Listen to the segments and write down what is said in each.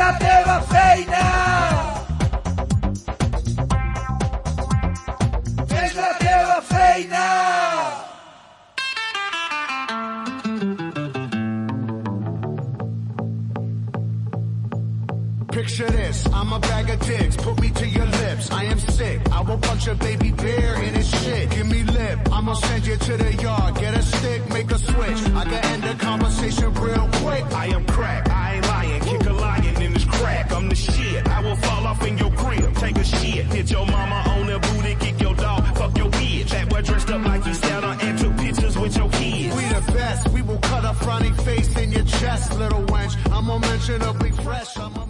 Fes la teva feina! Fes la teva feina! Picture this, I'm a bag of dicks, put me to your lips. I am sick, I will punch a baby bear in his shit. Give me lip, I'ma send you to the yard. Get a stick, make a switch. I can end the conversation real quick. I am crack, I I'm the shit, I will fall off in your crib, take a shit. Hit your mama on the booty, kick your dog, fuck your bitch. That boy dressed up like you Santa and took pictures with your kids. We the best, we will cut a frowny face in your chest, little wench. I'm unmentionably fresh, I'm a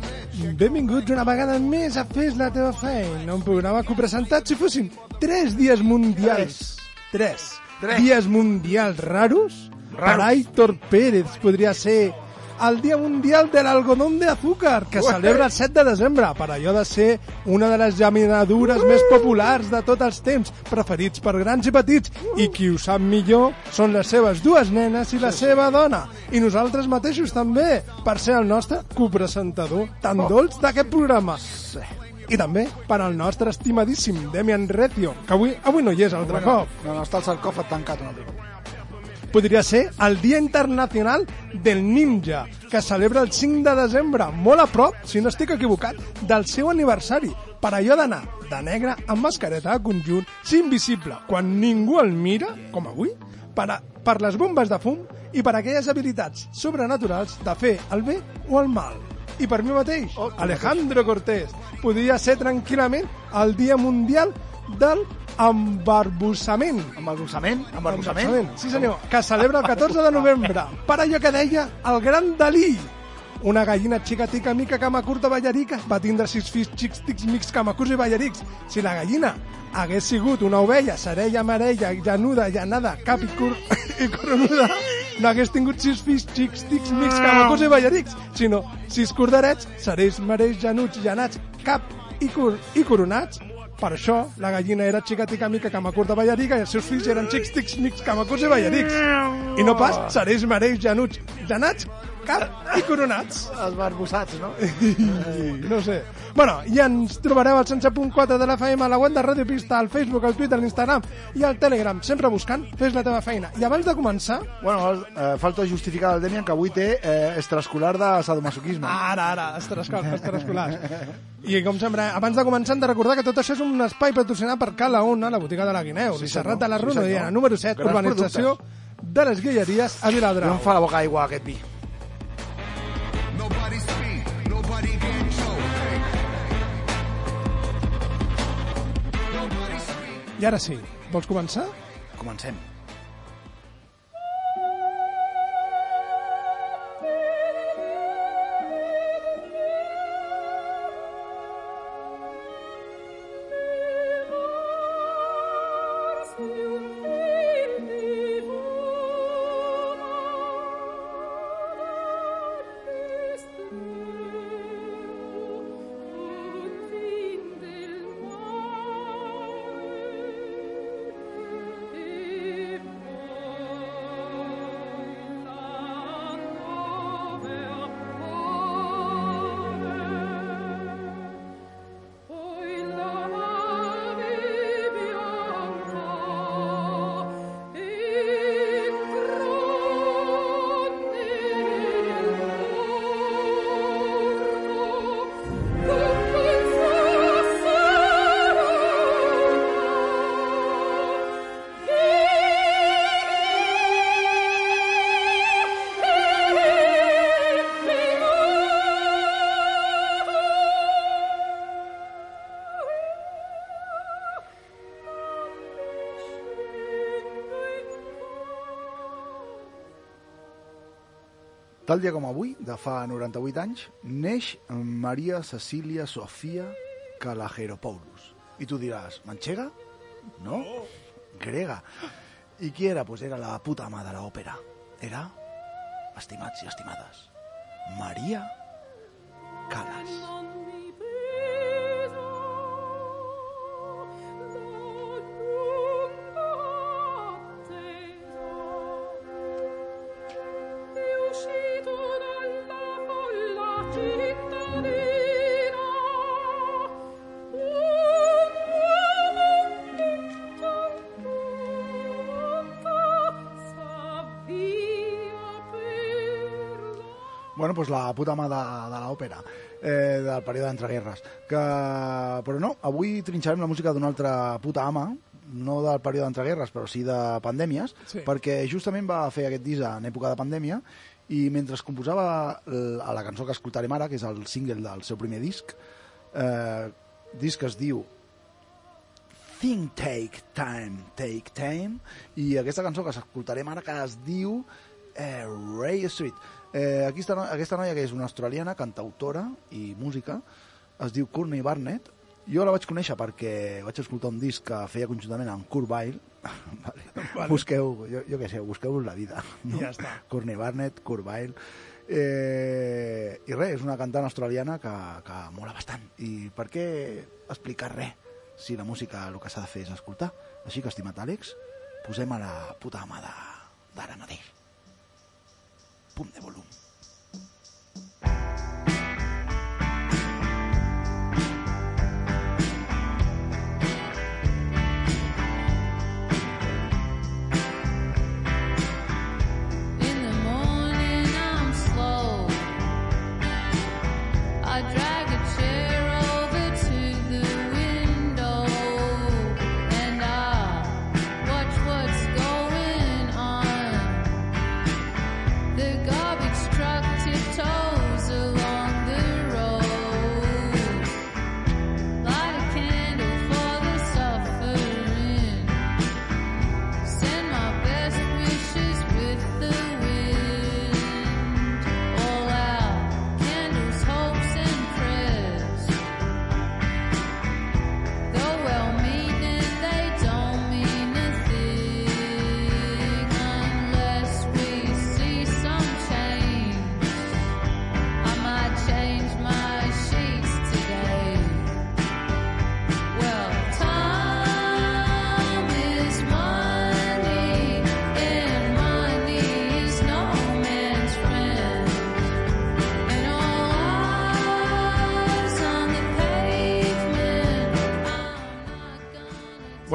Benvinguts una vegada més a Fes la teva feina, un programa que presentat si fossin tres dies mundials. Tres. Tres. Dies mundials raros. Per Aitor Pérez podria ser el Dia Mundial de l'Algodón de Azúcar, que celebra el 7 de desembre, per allò de ser una de les llaminadures més populars de tots els temps, preferits per grans i petits, i qui ho sap millor són les seves dues nenes i la seva dona, i nosaltres mateixos també, per ser el nostre copresentador tan dolç d'aquest programa. I també per al nostre estimadíssim Demian Recio, que avui, avui no hi és altre Bueno, cop. no, no, està el sarcòfag tancat un altre cop. Podria ser el Dia Internacional del Ninja, que celebra el 5 de desembre, molt a prop, si no estic equivocat, del seu aniversari, per allò d'anar de negre amb mascareta de conjunt, ser invisible quan ningú el mira, com avui, per, a, per les bombes de fum i per aquelles habilitats sobrenaturals de fer el bé o el mal. I per mi mateix, Oh, Alejandro Cortés, podria ser tranquil·lament el Dia Mundial del embarbussament. Embarbussament? Embarbussament? Sí, senyor, que celebra el 14 de novembre. Per allò que deia el gran Dalí. Una gallina xicatica mica cama curta ballarica va tindre sis fills xics tics mics camacurs i ballarics. Si la gallina hagués sigut una ovella serella, amarella, llanuda, llanada, cap i, cur i coronuda, no hagués tingut sis fills xics tics mics camacurs i ballarics, sinó sis corderets, serells, marells, llanuts, llanats, cap i, cor i coronats, per això, la gallina era xicatica mica camacurta ballarica i els seus fills eren xics tics mics camacurs i ballarics. I no pas serells, marells, llanuts, llanats, cap i coronats. Esbarbussats, no? no sé. Bueno, i ens trobareu al 107.4 de la FM, a la web de Ràdio Pista, al Facebook, al Twitter, l'Instagram i al Telegram, sempre buscant Fes la teva feina. I abans de començar... Bueno, eh, falta justificar al Demian que avui té eh, extraescolar de sadomasoquisme. Ara, ara, extraescolar, extraescolar. I com sempre, abans de començar hem de recordar que tot això és un espai patrocinat per Cala Ona, la botiga de la Guineu, Sí, sí, Serrat senyor. de la Sí, Ronodina, senyor. número 7, Grans urbanització de les Guilleries a No Viladrau. em fa la boca aigua aquest vi. Nobody speak, nobody get I ara sí, vols començar? Comencem. Tal dia com avui, de fa 98 anys, neix Maria Cecília Sofia Calageropoulos. I tu diràs, manxega? No, grega. I qui era? Pues era la puta ama de l'òpera. Era, estimats i estimades, Maria La puta mà de, de l'òpera eh, del període d'entreguerres. Que... Però no, avui trinxarem la música d'una altra puta ama, no del període d'entreguerres, però sí de pandèmies, Sí. perquè justament va fer aquest disc en època de pandèmia i mentre es composava a la cançó que escoltarem ara, que és el single del seu primer disc, eh, disc que es diu Think Take Time, Take Time, i aquesta cançó que escoltarem ara que es diu eh, Ray Street. Eh, aquesta, no- aquesta noia que és una australiana, cantautora i música, es diu Courtney Barnett. Jo la vaig conèixer perquè vaig escoltar un disc que feia conjuntament amb Kurt Weill. vale. Vale. Busqueu, jo, jo què sé, busqueu la vida. No? Ja està. Courtney Barnett, Kurt Weill... Eh, I res, és una cantant australiana que, que mola bastant. I per què explicar res si la música el que s'ha de fer és escoltar? Així que, estimat Àlex, posem a la puta ama de- d'ara mateix. Pum de volumen.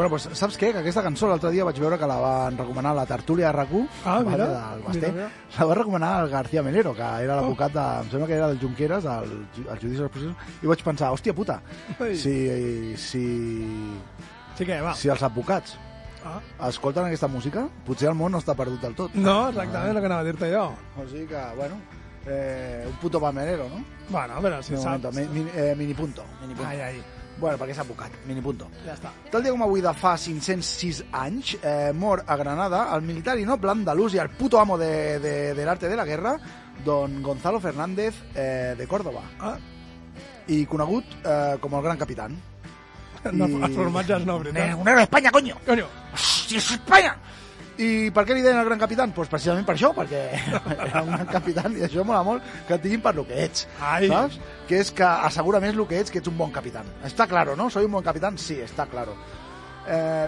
Bueno, pues, saps què? Que aquesta cançó l'altre dia vaig veure que la van recomanar a la tertúlia de RAC1, Ah, mira, del Basté. mira, mira. La va recomanar el García Melero, que era l'advocat de... Em sembla que era del Junqueras, al, ju- al judici dels processos, i vaig pensar, hòstia puta, Ai. si, si, Sí que va. si els advocats Ah. escolten aquesta música, potser el món no està perdut del tot. No, exactament el que anava a dir-te jo. O sigui que, bueno, eh, un puto palmerero, no? Bueno, però si momento, mi, mi, eh, mini punto. Mini punto. Ai, ai, Bueno, perquè és advocat, mini punto. ja està. Tal dia com avui de fa 506 anys, eh, mor a Granada el militar i noble andalús i el puto amo de, de, del arte de la guerra, don Gonzalo Fernández eh, de Córdoba, Ah, i conegut eh, com el Gran Capitán. no, I- els formatges no, veritat. Un héroe d'Espanya, coño! Coño, Hòstia, és Espanya! I per què li deien el Gran Capitán? Pues precisament per això, perquè era un gran capitán i això mola molt que et diguin per lo que ets, Ai. saps? Que és que assegura més el que ets que ets un bon capitán. Està claro, ¿no? Soy un bon capitán? Sí, està claro. Eh,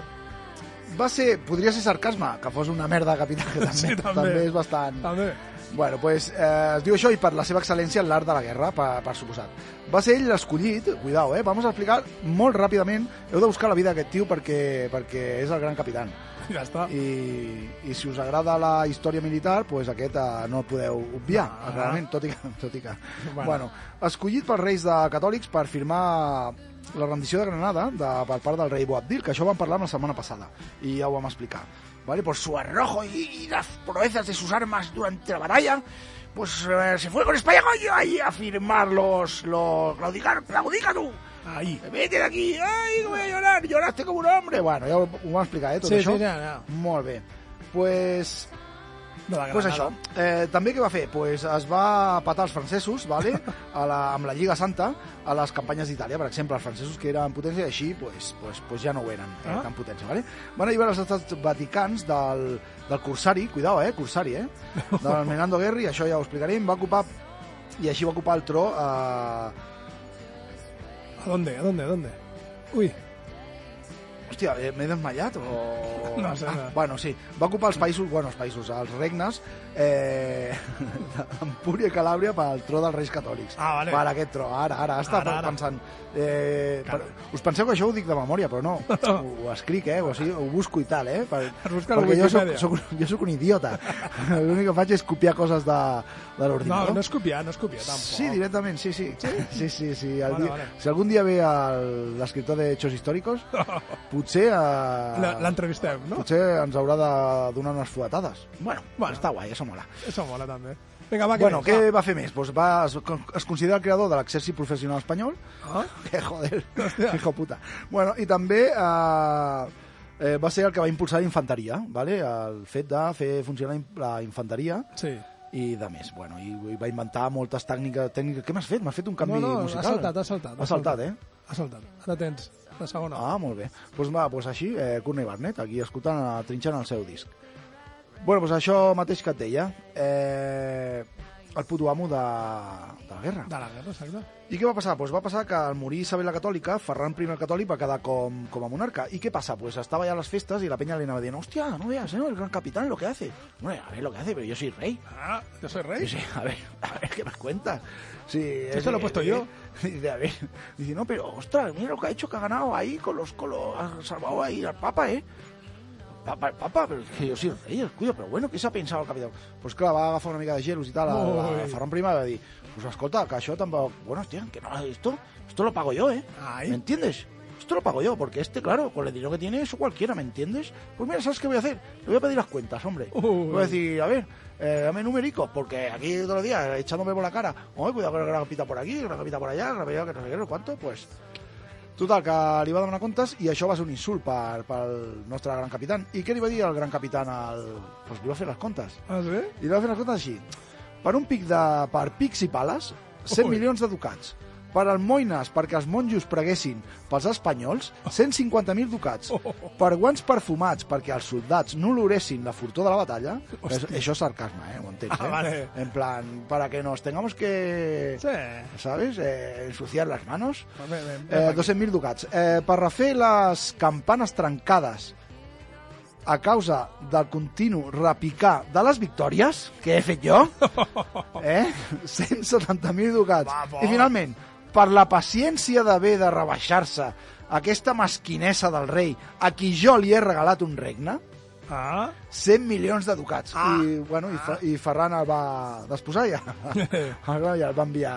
va ser, podria ser sarcasme, que fos una merda de capità, que també, Sí, també. també és bastant... també. Bueno, pues, eh, es diu això i per la seva excel·lència en l'art de la guerra, per, per suposat. Va ser ell l'escollit, cuidao, eh? Vamos a explicar molt ràpidament, heu de buscar la vida d'aquest tio perquè, perquè és el gran capitán. Ja està. I, i si us agrada la història militar, pues aquest eh, no el podeu obviar, Ah. clarament, tot i que... Tot i que Bueno. bueno. escollit pels reis de catòlics per firmar la rendició de Granada de, per part del rei Boabdil, que això vam parlar la setmana passada, i ja ho vam explicar. ¿Vale? Por su arrojo y, y las proezas de sus armas durante la batalla, pues eh, se fue con España ahí a firmar los... los claudicar, claudica tú! Ahí. Vete de aquí, ai, que voy a llorar, lloraste como un hombre. Bueno, ja ho, ho vam explicar, eh, tot Sí, això. sí, ja, ja. Molt bé. Pues, De la pues això. Eh, també què va fer? Pues es va patar els francesos, vale? a la, amb la Lliga Santa, a les campanyes d'Itàlia, per exemple, els francesos que eren potència i així pues, pues, pues ja no ho eren eh, Ah. tan potència. Vale? Van alliberar els estats vaticans del, del Corsari, cuidao, eh, Corsari, eh, del Menando Guerri, això ja ho explicarem, va ocupar i així va ocupar el tro eh, ¿A dónde? ¿A dónde? ¿A dónde? Uy, Hòstia, eh, m'he desmallat o... No sé, ah, no. Bueno, sí, va ocupar els països, bueno, els països, els regnes, eh, Empúria i Calàbria pel tro dels Reis Catòlics. Ah, vale. Per aquest tro, ara, ara, està Ara, ara. pensant... Eh, per, us penseu que això ho dic de memòria, però no, ho, ho escric, eh, o sigui, ho busco i tal, eh, per, perquè jo soc, soc, jo soc un idiota. L'únic que faig és copiar coses de, de no, l'ordinador. no és copiar, no és copiar, tampoc. Sí, directament, sí, sí. Sí, sí, sí. El Vale, dia, vale. Si algun dia ve l'escriptor de Hechos Históricos, potser... Eh, La- L'entrevistem, no? Potser ens haurà de donar unes fuetades. Bueno, Bueno. està guai, això mola. Això mola, també. Vinga, va, bueno, més? què va fer més? Pues va, es, es considera el creador de l'exèrcit professional espanyol. Ah? Que joder, Hòstia. hijo puta. Bueno, i també eh, eh, va ser el que va impulsar la infanteria, ¿vale? el fet de fer funcionar la infanteria Sí. i de més. Bueno, i, i va inventar moltes tècniques. tècniques. Què m'has fet? M'has fet un canvi no, no, musical? ha saltat, ha saltat. Ha saltat, eh? Ha saltat. Ara tens la segona. Ah, molt bé. Doncs pues, va, pues així, eh, Courtney Barnett, aquí escoltant, eh, trinxant el seu disc. bueno, pues això mateix que et deia. Eh, el puto amo de, de la guerra. De la guerra, exacte. I què va passar? Pues va passar que al morir Isabel la Catòlica, Ferran I el Catòlic va quedar com, com a monarca. I què passa? Pues estava ja a les festes i la peña li anava dient hòstia, no veas, ¿eh? el gran capitán lo que hace. Bueno, a ver lo que hace, pero yo soy rey. Ah, yo soy rey. Dice, a ver, a ver, ¿qué me cuentas? Sí, Esto lo he puesto yo. Dice, a ver, dice, no, pero, ostras, mira lo que ha hecho, que ha ganado ahí con los, con los, ha salvado ahí al Papa, ¿eh? Papa, Papa, pero es que yo soy rey, el cuyo, pero bueno, què s'ha pensat el capità? Pues clar, va agafar una mica de gelos i tal, a, a, a Ferran I va dir, pues escolta, que això tampoc... Bueno, hostia, que no, esto, esto lo pago yo, ¿eh? Ay. ¿Me entiendes? Esto lo pago yo, porque este, claro, con el dinero que tiene, eso cualquiera, ¿me entiendes? Pues mira, ¿sabes qué voy a hacer? Le voy a pedir las cuentas, hombre. Uy. Voy a decir, a ver, eh, dame numerico, porque aquí todos los días echándome por la cara, oye, cuidado con el gran capita por aquí, el gran capita por allá, el gran capita que no sé qué, no cuánto, pues... Total, que li va demanar comptes i això va ser un insult per, pel nostre gran capità. I què li va dir el gran capità al... Pues li va fer les comptes. Ah, sí? I li va fer les comptes així. Per un pic de... per pics i pales, 100 Ui. milions de ducats. Per almoines, perquè els monjos preguessin pels espanyols, 150.000 ducats. Per guants perfumats, perquè els soldats no oloressin la fortó de la batalla. Hòstia. És, això és sarcasme, eh? Ho entens, Ah, eh? vale. En plan, para que nos tengamos que... Sí. ¿Sabes? Eh, ensuciar las manos. Eh, ben, 200.000 ducats. Eh, per refer les campanes trencades a causa del continu repicar de les victòries, que he fet jo, eh? 170.000 ducats. Va. I finalment, per la paciència d'haver de rebaixar-se aquesta mesquinesa del rei a qui jo li he regalat un regne, Ah, 100 milions de ducats. Ah. I, bueno, i, Fa, i Ferran el va desposar ja. Ara ja el va enviar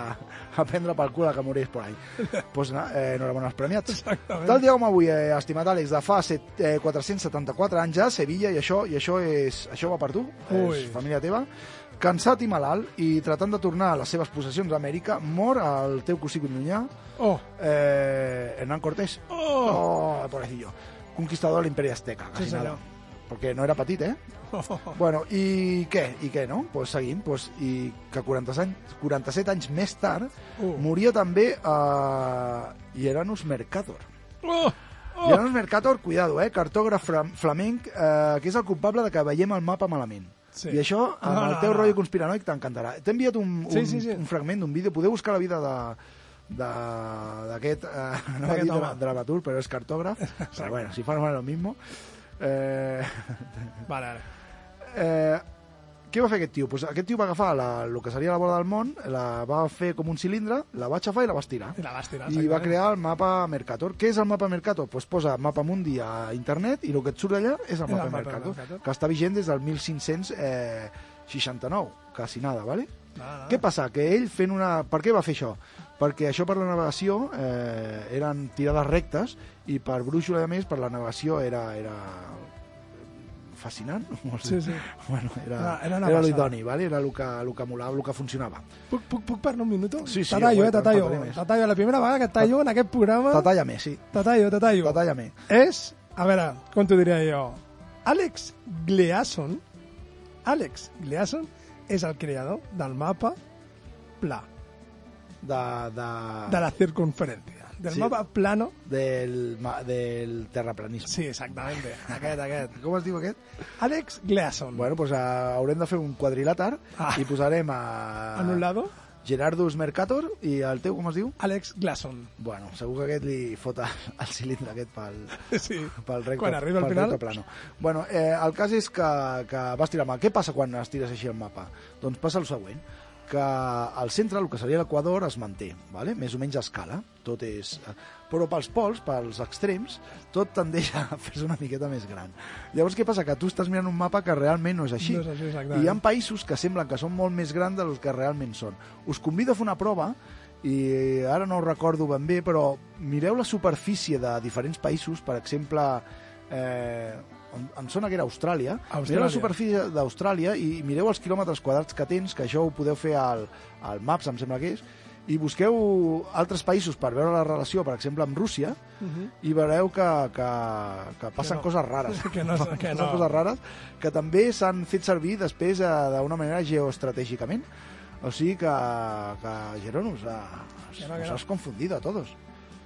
a prendre pel cul a que morís por ahí. pues no, eh, enhorabona als premiats. Exactament. Tal dia com avui, eh, estimat Àlex, de fa set, eh, 474 anys a Sevilla, i això, i això, és, això va per tu, Ui. és família teva, cansat i malalt i tratant de tornar a les seves possessions a Amèrica, mor el teu cosí llunyà, oh, eh, Hernán Cortés. oh, Oh, pobrecillo. Conquistador de l'Imperi Azteca, Sí, nada. Perquè no era petit, eh? oh. Bueno, i què? I què, no? Pues seguim. Pues, I que 40 anys, 47 anys més tard Uh. moria també uh, Hieranus Mercator. oh. Oh. Hieranus Mercator, cuidado, eh? Cartògraf flam- flamenc, eh, que és el culpable de que veiem el mapa malament. Sí. I això, amb No, el no, teu no. rotllo conspiranoic, t'encantarà. T'he enviat un, un, Sí, sí, sí. un fragment d'un vídeo. Podeu buscar la vida de de- d'aquest eh, no dir la Batul, però és cartògraf però bueno, si fan lo mismo eh, Vale, vale. eh, què va fer aquest tio? Pues aquest tio va agafar la, el que seria la bola del món, la va fer com un cilindre, la va aixafar i la va estirar. I la vas tirar. I va crear el mapa Mercator. Què és el mapa Mercator? Pues posa mapa mundi a internet i el que et surt allà és el mapa, el mapa Mercator, Mercator. que està vigent des del 1569, quasi nada, ¿vale? Nada, Què passa? Que ell fent una... Per què va fer això? Perquè això per la navegació eh, eren tirades rectes i per brúixola, a més, per la navegació era, era fascinant. Sé. Sí, sí. Bueno, era, Era- era era l'idoni, ¿vale? era el que, el que molava, el que funcionava. Puc, puc, puc parlar un minuto? Sí, sí, T'atallo, eh, t'atallo. més. T'atallo. La primera vegada que et tallo en aquest programa... Tatalla-me, sí. T'atallo, t'atallo. Tatalla-me. És, a veure, com t'ho diria jo? Alex Gleason Alex Gleason és el creador del mapa pla, De, de, de la circunferència. Del Sí. mapa plano. del, ma- del terraplanisme. Sí, exactament. Aquest, aquest. Com es diu aquest? Alex Gleason. Bueno, doncs uh, haurem de fer un quadrilàter Ah. i posarem a... En un lado, Gerardus Mercator i el teu com es diu? Alex Gleason. Bueno, segur que aquest li fot el, cilindre aquest pel, Sí. pel recte, Quan arriba al final... plano. Bueno, eh, el cas és que, que vas tirar mà. Què passa quan es tires així el mapa? Doncs passa el següent, que al centre, el que seria l'equador, es manté, vale? més o menys a escala. Tot és... eh, Però pels pols, pels extrems, tot tendeix a fer-se una miqueta més gran. Llavors, què passa? Que tu estàs mirant un mapa que realment no és així. No és així, exactament. I hi ha països que semblen que són molt més grans del que realment són. Us convido a fer una prova i ara no ho recordo ben bé, però mireu la superfície de diferents països, per exemple, eh, em, em sona que era Austràlia, Austràlia. mireu la superfície d'Austràlia i mireu els quilòmetres quadrats que tens, que això ho podeu fer al, al Maps, em sembla que és, i busqueu altres països per veure la relació, per exemple, amb Rússia, i veureu que, que, que passen no. coses rares. Que no- que passen no. coses rares que també s'han fet servir després eh, d'una manera geoestratègicament. O sigui que, que Gerón, us, ha, Que no, que us no. has confundido a todos.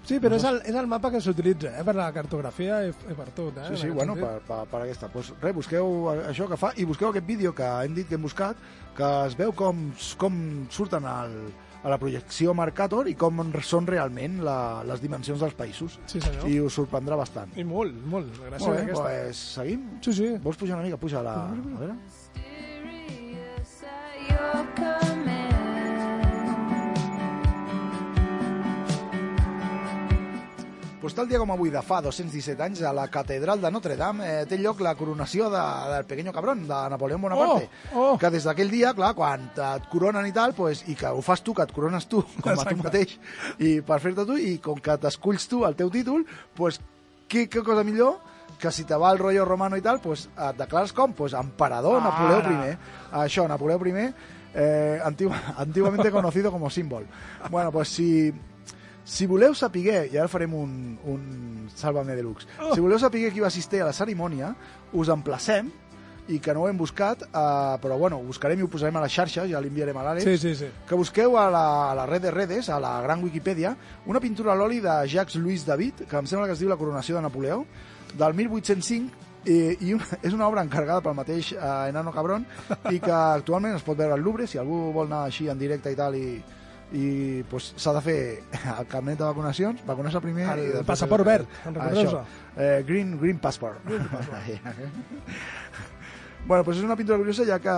Sí, però és el, és el mapa que s'utilitza eh, per la cartografia i, i per tot. Eh, Sí, sí, bueno, per, per, per aquesta. Pues, res, busqueu això que fa i busqueu aquest vídeo que hem dit que hem buscat, que es veu com, com surten al, a la projecció Mercator i com són realment la, les dimensions dels països. Sí, senyor. I us sorprendrà bastant. I molt, molt. Gràcies Molt a bé, aquesta. pues, seguim? Sí, sí. Vols pujar una mica? Puja la... A veure. Pues tal dia com avui de fa 217 anys a la catedral de Notre Dame eh, té lloc la coronació de, del pequeño cabrón, de Napoleón Bonaparte. Oh, oh. Que des d'aquell dia, clar, quan et coronen i tal, pues, i que ho fas tu, que et corones tu, com a tu Exacte. mateix, i per fer-te tu, i com que t'esculls tu el teu títol, pues, què, què cosa millor que si te va el rotllo romano i tal, pues, et declares com? Pues, emperador Ara. Napoleó I. Això, Napoleó I, eh, antigua, antiguamente conocido como símbol. Bueno, pues si, si voleu saber, i ara farem un, un Sálvame Deluxe, si voleu saber qui va assistir a la cerimònia, us emplacem, i que no ho hem buscat, eh, però bueno, ho buscarem i ho posarem a les xarxes, ja l'enviarem a l'Àlex, Sí, sí, sí. que busqueu a la, a la red de redes, a la gran Wikipedia, una pintura a l'oli de Jacques Louis David, que em sembla que es diu La coronació de Napoleó, del 1805, i, i una, és una obra encarregada pel mateix eh, Enano Cabrón i que actualment es pot veure al Louvre si algú vol anar així en directe i tal i, i pues, s'ha de fer el carnet de vacunacions, vacunar-se primer El i després- passaport verd, recordeu-se? eh, green, green Passport, bueno, pues és una pintura curiosa ja que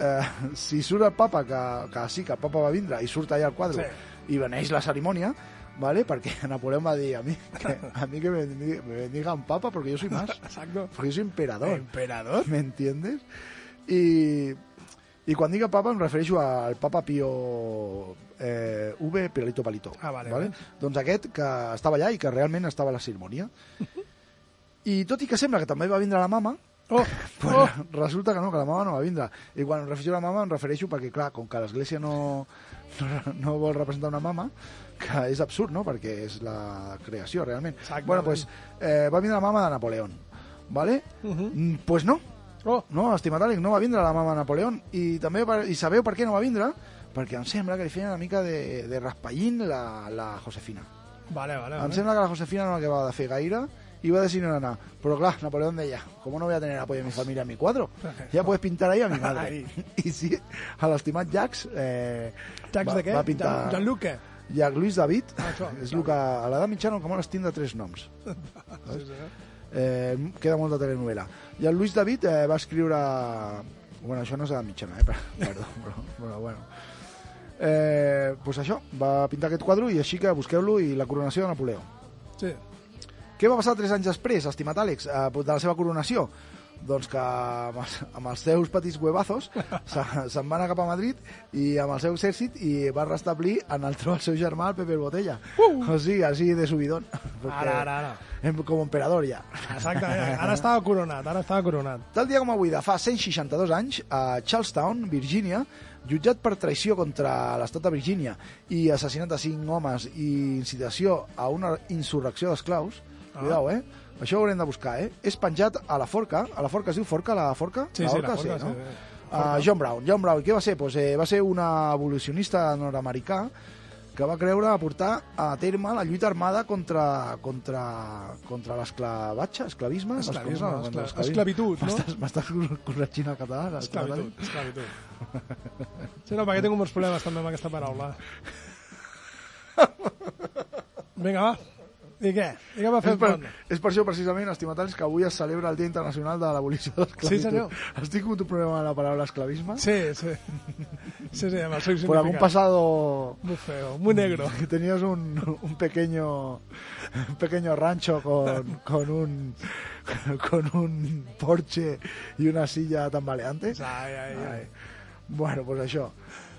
eh, si surt el papa que, que sí, que el papa va vindre i surt allà al quadre Sí. i beneix la cerimònia ¿vale? Perquè Napoleón va dir a mí que, a mí que me, bendiga- me bendigan papa porque yo soy más, Exacto. porque yo soy emperador. Emperador. ¿Me entiendes? I, i quan diga papa em refereixo al papa Pio eh, V Peralito Palito. Ah, vale, vale? vale. Doncs aquest que estava allà i que realment estava a la cerimònia. I tot i que sembla que també va vindre la mama, Oh, pues oh. resulta que no, que la mama no va vindre. I quan em refereixo a la mama em refereixo perquè, clar, com que l'Església no, no, no vol representar una mama, que és absurd, no?, perquè és la creació, realment. Exactament. Bueno, pues, eh, va vindre la mama de Napoleón, ¿vale? Uh -huh. Mm, Pues no, oh. no, estimat Àlex, no va vindre la mama de Napoleón. I també i sabeu per què no va vindre? Perquè em sembla que li feien una mica de, de raspallín la, la Josefina. Vale, vale, Em vale. sembla que la Josefina no acabava de fer gaire i va decidir no anar. Però clar, Napoleón deia, ¿cómo no voy a tener apoyo de mi familia en mi cuadro? Ya puedes pintar ahí a mi madre. I sí, a l'estimat Jacques eh, va, de què? va pintar... Jean- Jean-Luc què? Jacques Louis David, Ah, això. és el que a l'edat mitjana com les tinc de tres noms. Sí, sí. Eh, queda molt de telenovela. I el Luis David eh, va escriure... Bueno, això no és edat mitjana, eh? per- Perdó, però, però bueno. Eh, pues això, va pintar aquest quadre i així que busqueu-lo i la coronació de Napoleó. sí. Què va passar tres anys després, estimat Àlex, eh, de la seva coronació? Doncs que amb els, amb els seus petits huevazos se- se'n va anar cap a Madrid i amb el seu exèrcit i va restablir en el tro el seu germà, el Pepe el Botella. O sigui, així de subidón. Ara, ara, ara. Com emperador ja. Exactament. Ara estava coronat, ara estava coronat. Tal dia com avui, de fa 162 anys, a Charlestown, Virgínia, jutjat per traïció contra l'estat de Virgínia i assassinat de cinc homes i incitació a una insurrecció d'esclaus, Cuidao, eh? Això ho haurem de buscar, eh? És penjat a la forca. A la forca es diu forca, la forca? Sí, la sí, Orca, la forca, no? sí, sí. Uh, John Brown. John Brown, què va ser? Pues, eh, va ser un evolucionista nord-americà que va creure a portar a terme la lluita armada contra, contra, contra l'esclavatge, esclavisme? no Esclavisme, contra escla- esclavitud, no? M'estàs- M'estàs corregint el català? Esclavitud, esclavitud. Sí, no, perquè tinc molts problemes també amb aquesta paraula. Vinga, va. I què? I què va fer És per, és per això, precisament, estimataris, que avui es celebra el Dia Internacional de l'Abolició de l'Esclavitud. Sí, senyor. Estic amb un problema amb la paraula esclavisme. Sí, sí. Sí, sí, amb el seu Por algún significat. pasado Muy feo, muy negro. que tenías un, un pequeño un pequeño rancho con, con un con un porche y una silla tambaleante. Ai, ai. Ai. Bueno, pues això.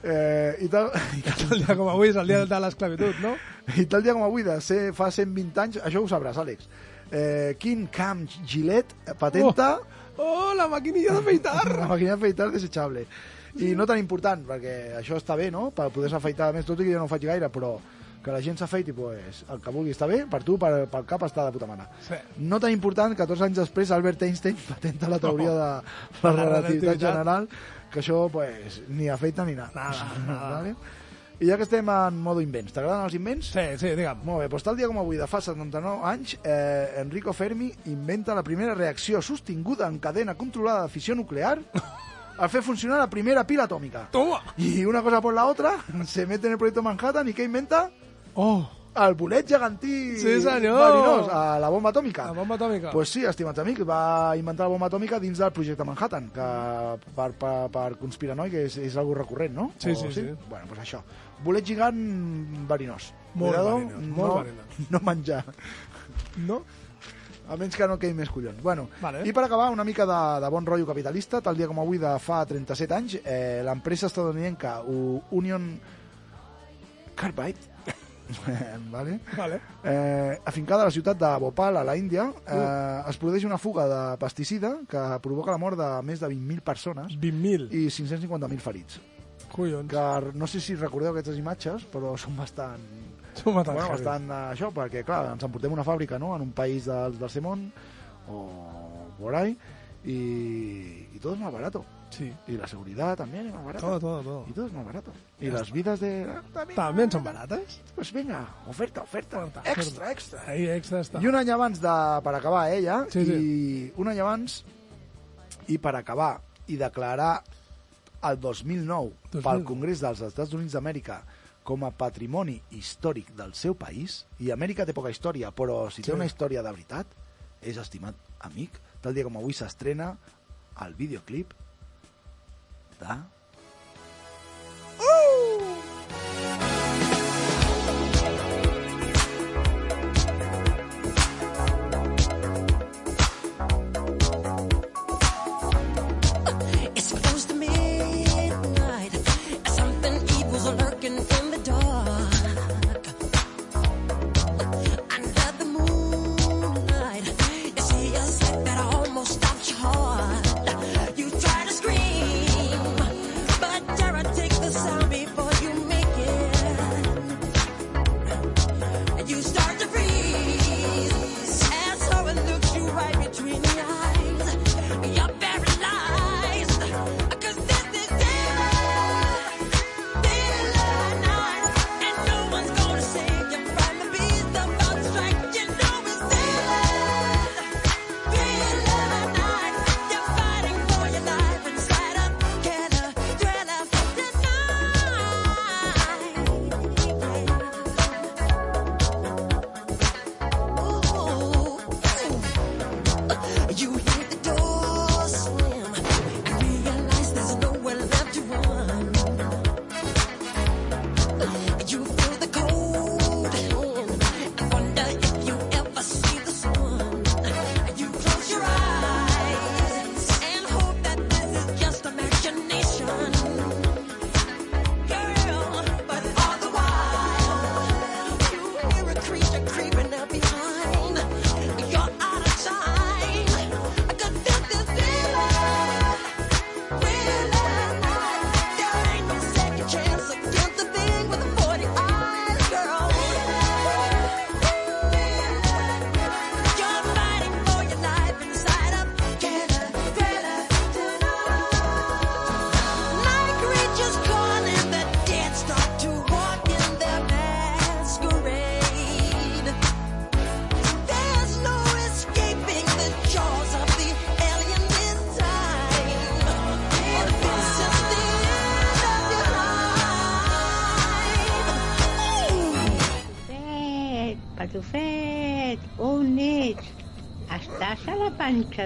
Eh, i, tal, i, El dia com avui és el dia de l'esclavitud, no? I tal dia com avui, de ser, fa 120 anys, això ho sabràs, Àlex, eh, King Cam Gillette patenta Oh, la maquinilla d'afeitar! la màquina d'afeitar desechable. I no tan important, perquè això està bé, no?, per poder-se afeitar més, tot i que jo no ho faig gaire, però que la gent s'afeiti, pues, el que vulgui està bé, per tu, per, pel cap està de puta mare. Sí. No tan important, 14 anys després, Albert Einstein patenta la teoria de la La relativitat. general, que això, pues, ni afeita ni nada. Nada, nada. Vale? I ja que estem en modo invents, t'agraden els invents? Sí, sí, digue'm. Molt bé, doncs tal dia com avui, de fa 79 anys, eh, Enrico Fermi inventa la primera reacció sostinguda en cadena controlada de fissió nuclear al fer funcionar la primera pila atòmica. Toma! Y una cosa por la otra, se mete en el proyecto Manhattan y ¿qué inventa? Oh, El bolet gegantí Sí, senyor! verinós, a la bomba atòmica. la bomba atòmica. Pues sí, estimats amics, va inventar la bomba atòmica dins del projecte Manhattan, que per, per, per conspiranoic és, és algo recurrent, no? Sí, O sí, sí. Bueno, pues això. Bolet gigant verinós. Molt Cuidado, verinós, no, molt verinós. no menjar. No? A menys que no quedin més collons. Bueno, Vale. I per acabar, una mica de, de bon rotllo capitalista, tal dia com avui de fa 37 anys, eh, l'empresa estadounidenca U- Union Carbide, vale? Vale. eh, afincada a la ciutat de Bhopal, a la Índia, eh, es produeix una fuga de pesticida que provoca la mort de més de 20.000 persones 20.000. i 550.000 ferits. Collons. Que no sé si recordeu aquestes imatges, però són bastant Som a bueno, bastant eh, això, perquè clar, ens emportem una fàbrica no? en un país del, del Semón o por ahí y, y todo es más barato. Sí. Y la seguridad también es más barata. Todo, todo, todo. Y todo es más barato. Y las vidas de... También. També són barates? Pues venga, oferta, oferta. Oferta, extra, oferta. extra. Ahí extra està. I un any abans de... per acabar, eh, ja, Sí, sí. i un any abans, i per acabar, i declarar el 2009 pel 2009. Congrés dels Estats Units d'Amèrica com a patrimoni històric del seu país, i Amèrica té poca història, però si té Sí. una història de veritat, és estimat amic, tal dia com avui s'estrena el videoclip de...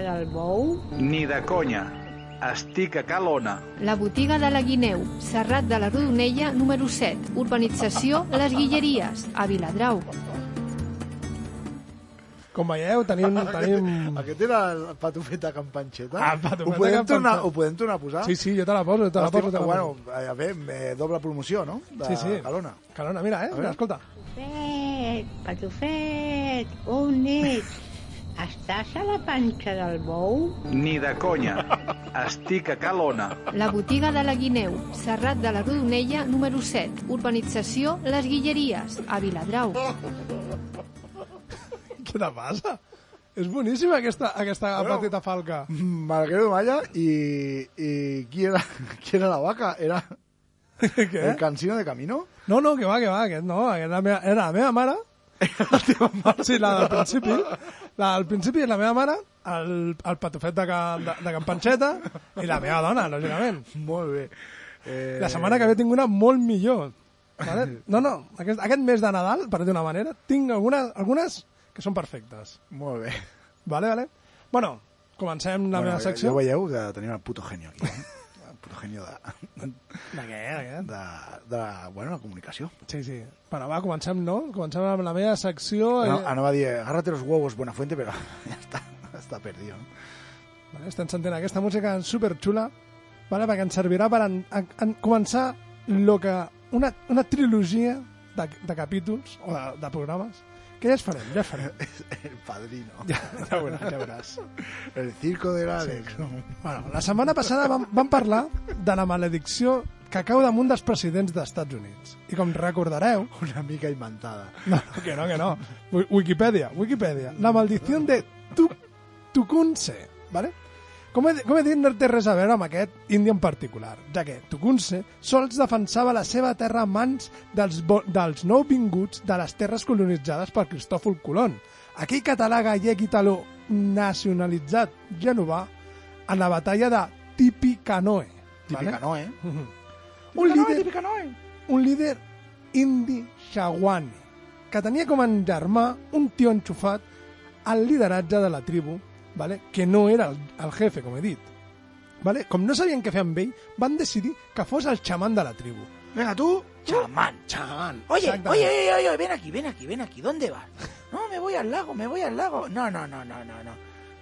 la panxa del bou? Ni de conya. Estic a Calona. La botiga de la Guineu, Serrat de la Rodonella, número 7, urbanització Les Guilleries, a Viladrau. Com veieu, tenim... tenim... Aquest era el patufet de Can Panxeta. Ah, el patufet ho de podem tornar. Ho podem tornar a posar? Sí, sí, jo te la poso, te la poso. Te la bueno, poso. a veure, eh, doble promoció, no? De Sí, sí. Calona. Calona, mira, eh? A veure. Escolta. Patufet, patufet, on ets? Estàs a la panxa del bou? Ni de conya. Estic a Calona. La botiga de la Guineu, Serrat de la Rodonella, número 7, urbanització Les Guilleries, a Viladrau. Què te passa? És boníssima aquesta, aquesta Bueno. petita falca. Marguerite Malla i, i qui, era, qui era la vaca? Era Què? el cansino de Camino? No, no, que va, que va, aquest no, aquest era, la meva, era la meva mare. la teva mare? Sí, la del principi. La del principi és la meva mare, el, el patufet de, Can, de, de Can Panxeta i la meva dona, lògicament. Molt bé. Eh, La setmana que ve tinc una molt millor. Vale? No, no, aquest, aquest mes de Nadal, per dir d'una manera, tinc algunes, algunes que són perfectes. Molt bé. Vale, vale. Bueno, comencem la bueno, meva ja- secció. Ja veieu que tenim el puto genio aquí, eh? Genio de, De què, de què? de, de bueno, la comunicació. Sí, sí. Bueno, va, comencem, no? Comencem amb la meva secció. No, eh, anava a dir, agárrate los huevos, buena fuente, però ja està, està perdido. Vale, estem sentint aquesta música superxula vale, perquè ens servirà per en, en, en començar lo que, una, una trilogia de, de capítols o de, de programes que ja es farem, ja es farem. El padrino. Ja, ja veuràs, ja veuràs. El circo de l'Àlex. Sí. Bueno, la setmana passada vam, vam parlar de la maledicció que cau damunt dels presidents dels Estats Units. I com recordareu... Una mica inventada. No, no, que no, que no. Wi- Wikipedia, Wikipedia. La maldició de tu, Tucunce, ¿vale? Com he, com he dit, no té res a veure amb aquest indi en particular, ja que Tucunce sols defensava la seva terra a mans dels, dels nouvinguts de les terres colonitzades per Cristòfol Colón, aquell català gallec italo nacionalitzat genovà en la batalla de Tippecanoe. Típica no, eh? Mhm. Un líder, Típica no, eh? un líder indi xaguani, que tenia com a germà un tio enxufat al lideratge de la tribu, vale? que no era el, el jefe, com he dit. Vale? Com no sabien què fer amb ell, van decidir que fos el xamán de la tribu. Venga, tú, chamán. Chamán. Oye, oye, oye, oye, ven aquí, ven aquí, ven aquí. ¿Dónde vas? No, me voy al lago, me voy al lago. No, no, no, no, no, no.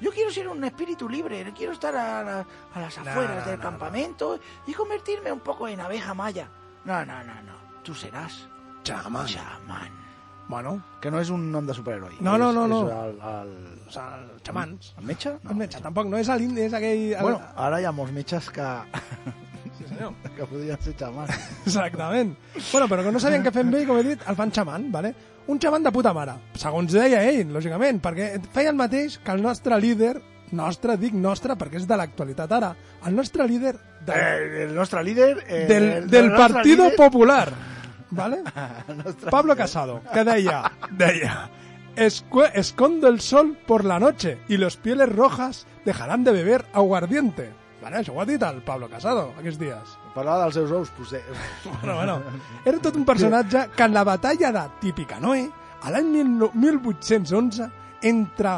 Yo quiero ser un espíritu libre, quiero estar a, la- a las No, afueras no, del no, campamento y convertirme un poco en abeja maya. No, no, no, no. Tú serás Chamán. chamán. Bueno, Que no és un nom de superheroi. No, no, És- no, no. És el, el, sigui, els xamans. el metge? No, el metge, tampoc, no és l'indi, és aquell... el- Bueno, ara hi ha molts metges que, Sí, senyor. que podrien ser xamans. Exactament. Bueno, però que no sabien què fer amb ell, com he dit, el fan xaman, vale? Un xaman de puta mare, segons deia ell, lògicament, perquè feia el mateix que el nostre líder, nostre, dic nostre, perquè és de l'actualitat ara, el nostre líder de, Eh, el nostre líder... Eh, del, el- del el nostre Partido líder- Popular, vale? Pablo. Casado, que deia, deia, "Escue- escondo el sol por la noche y los pieles rojas dejarán de beber aguardiente. Vale, això ho ha dit el Pablo Casado aquests dies. Parlava dels seus ous, potser. Bueno, bueno, era tot un personatge que en la batalla de Tippecanoe, a l'any 1811, entre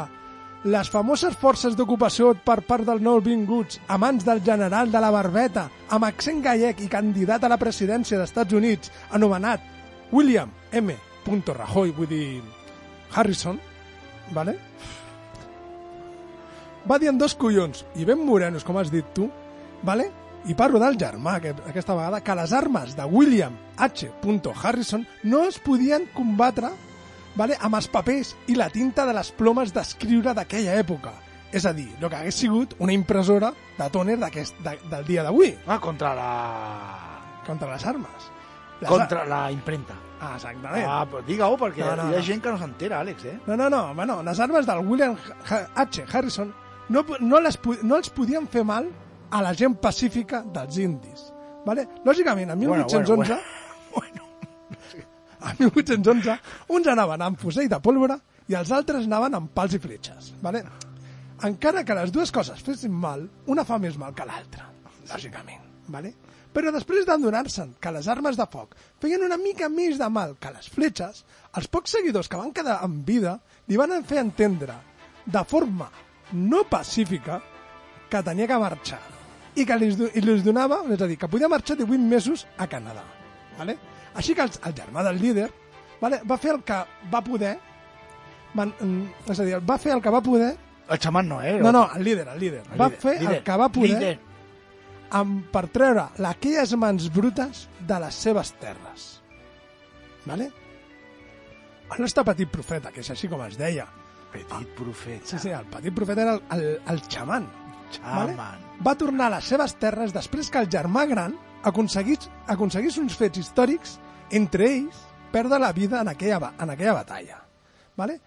les famoses forces d'ocupació per part dels nouvinguts a mans del general de la Barbeta, amb accent gallec i candidat a la presidència dels Estats Units, anomenat William M. Rajoy, vull dir Harrison, vale? va dir en dos collons, i ben morenos, com has dit tu, vale? i parlo del germà, que, aquesta vegada, que les armes de William H. Harrison no es podien combatre vale, amb els papers i la tinta de les plomes d'escriure d'aquella època. És a dir, el que hagués sigut una impressora de tòner de, del dia d'avui, Ah, contra la... contra les armes. Les Contra la imprenta. Ah, exactament. Ah, però digue-ho, perquè No, no, hi ha gent que no s'entera, Àlex, eh? No, no, no, bueno, les armes del William H. Harrison no, no, les, no els podien fer mal a la gent pacífica dels indis. Vale? Lògicament, en Bueno, 1811, bueno, en 1811, uns anaven amb fusell de pólvora i els altres anaven amb pals i fletxes. Vale? Encara que les dues coses fessin mal, una fa més mal que l'altra, lògicament. Vale? Però després d'adonar-se'n que les armes de foc feien una mica més de mal que les fletxes, els pocs seguidors que van quedar en vida li van fer entendre de forma no pacífica que tenia que marxar i que li donava, és a dir, que podia marxar 18 mesos a Canadà. Vale? Així que el, el germà del líder vale, va fer el que va poder, van, mm, és a dir, va fer el que va poder... El xaman no, eh? No, no, el líder, el líder. El va líder, fer líder, el que va poder líder. amb, per treure aquelles mans brutes de les seves terres. Vale? El nostre petit profeta, que és així com es deia. Petit profeta. Sí, sí, el petit profeta era el, el, el xaman. Xaman. Va tornar a les seves terres després que el germà gran aconseguís, aconseguís uns fets històrics, entre ells perdre la vida en aquella, en aquella batalla. Vale?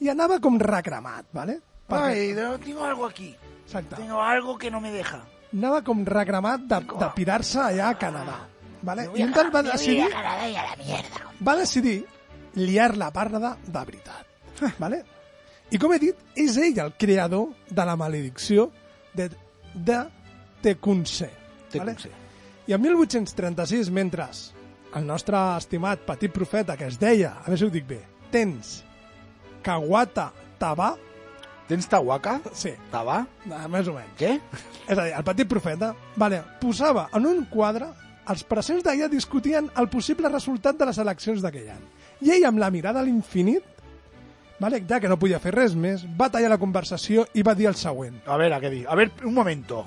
I anava com recremat, ¿vale? Ay, no, tengo algo aquí. Exacte. Tengo algo que no me deja. Anava com recremat de, de pirar-se allà a Canadà. Vale? I a un tal va decidir, voy a Canadá y a la mierda. va decidir liar la parda de veritat. Vale? I com he dit, és ell el creador de la maledicció de, de Tecumseh. Vale? Tecumseh. I en 1836, mentre el nostre estimat petit profeta, que es deia, a veure si ho dic bé, Tens Kawata Taba, Tens Tawaka? Sí. Taba? Ah, més o menys. Què? És a dir, el petit profeta vale, posava en un quadre els presents d'allà discutien el possible resultat de les eleccions d'aquell any. I ell, amb la mirada a l'infinit, vale, ja que no podia fer res més, va tallar la conversació i va dir el següent. A ver, ¿a qué di? A ver, un momento.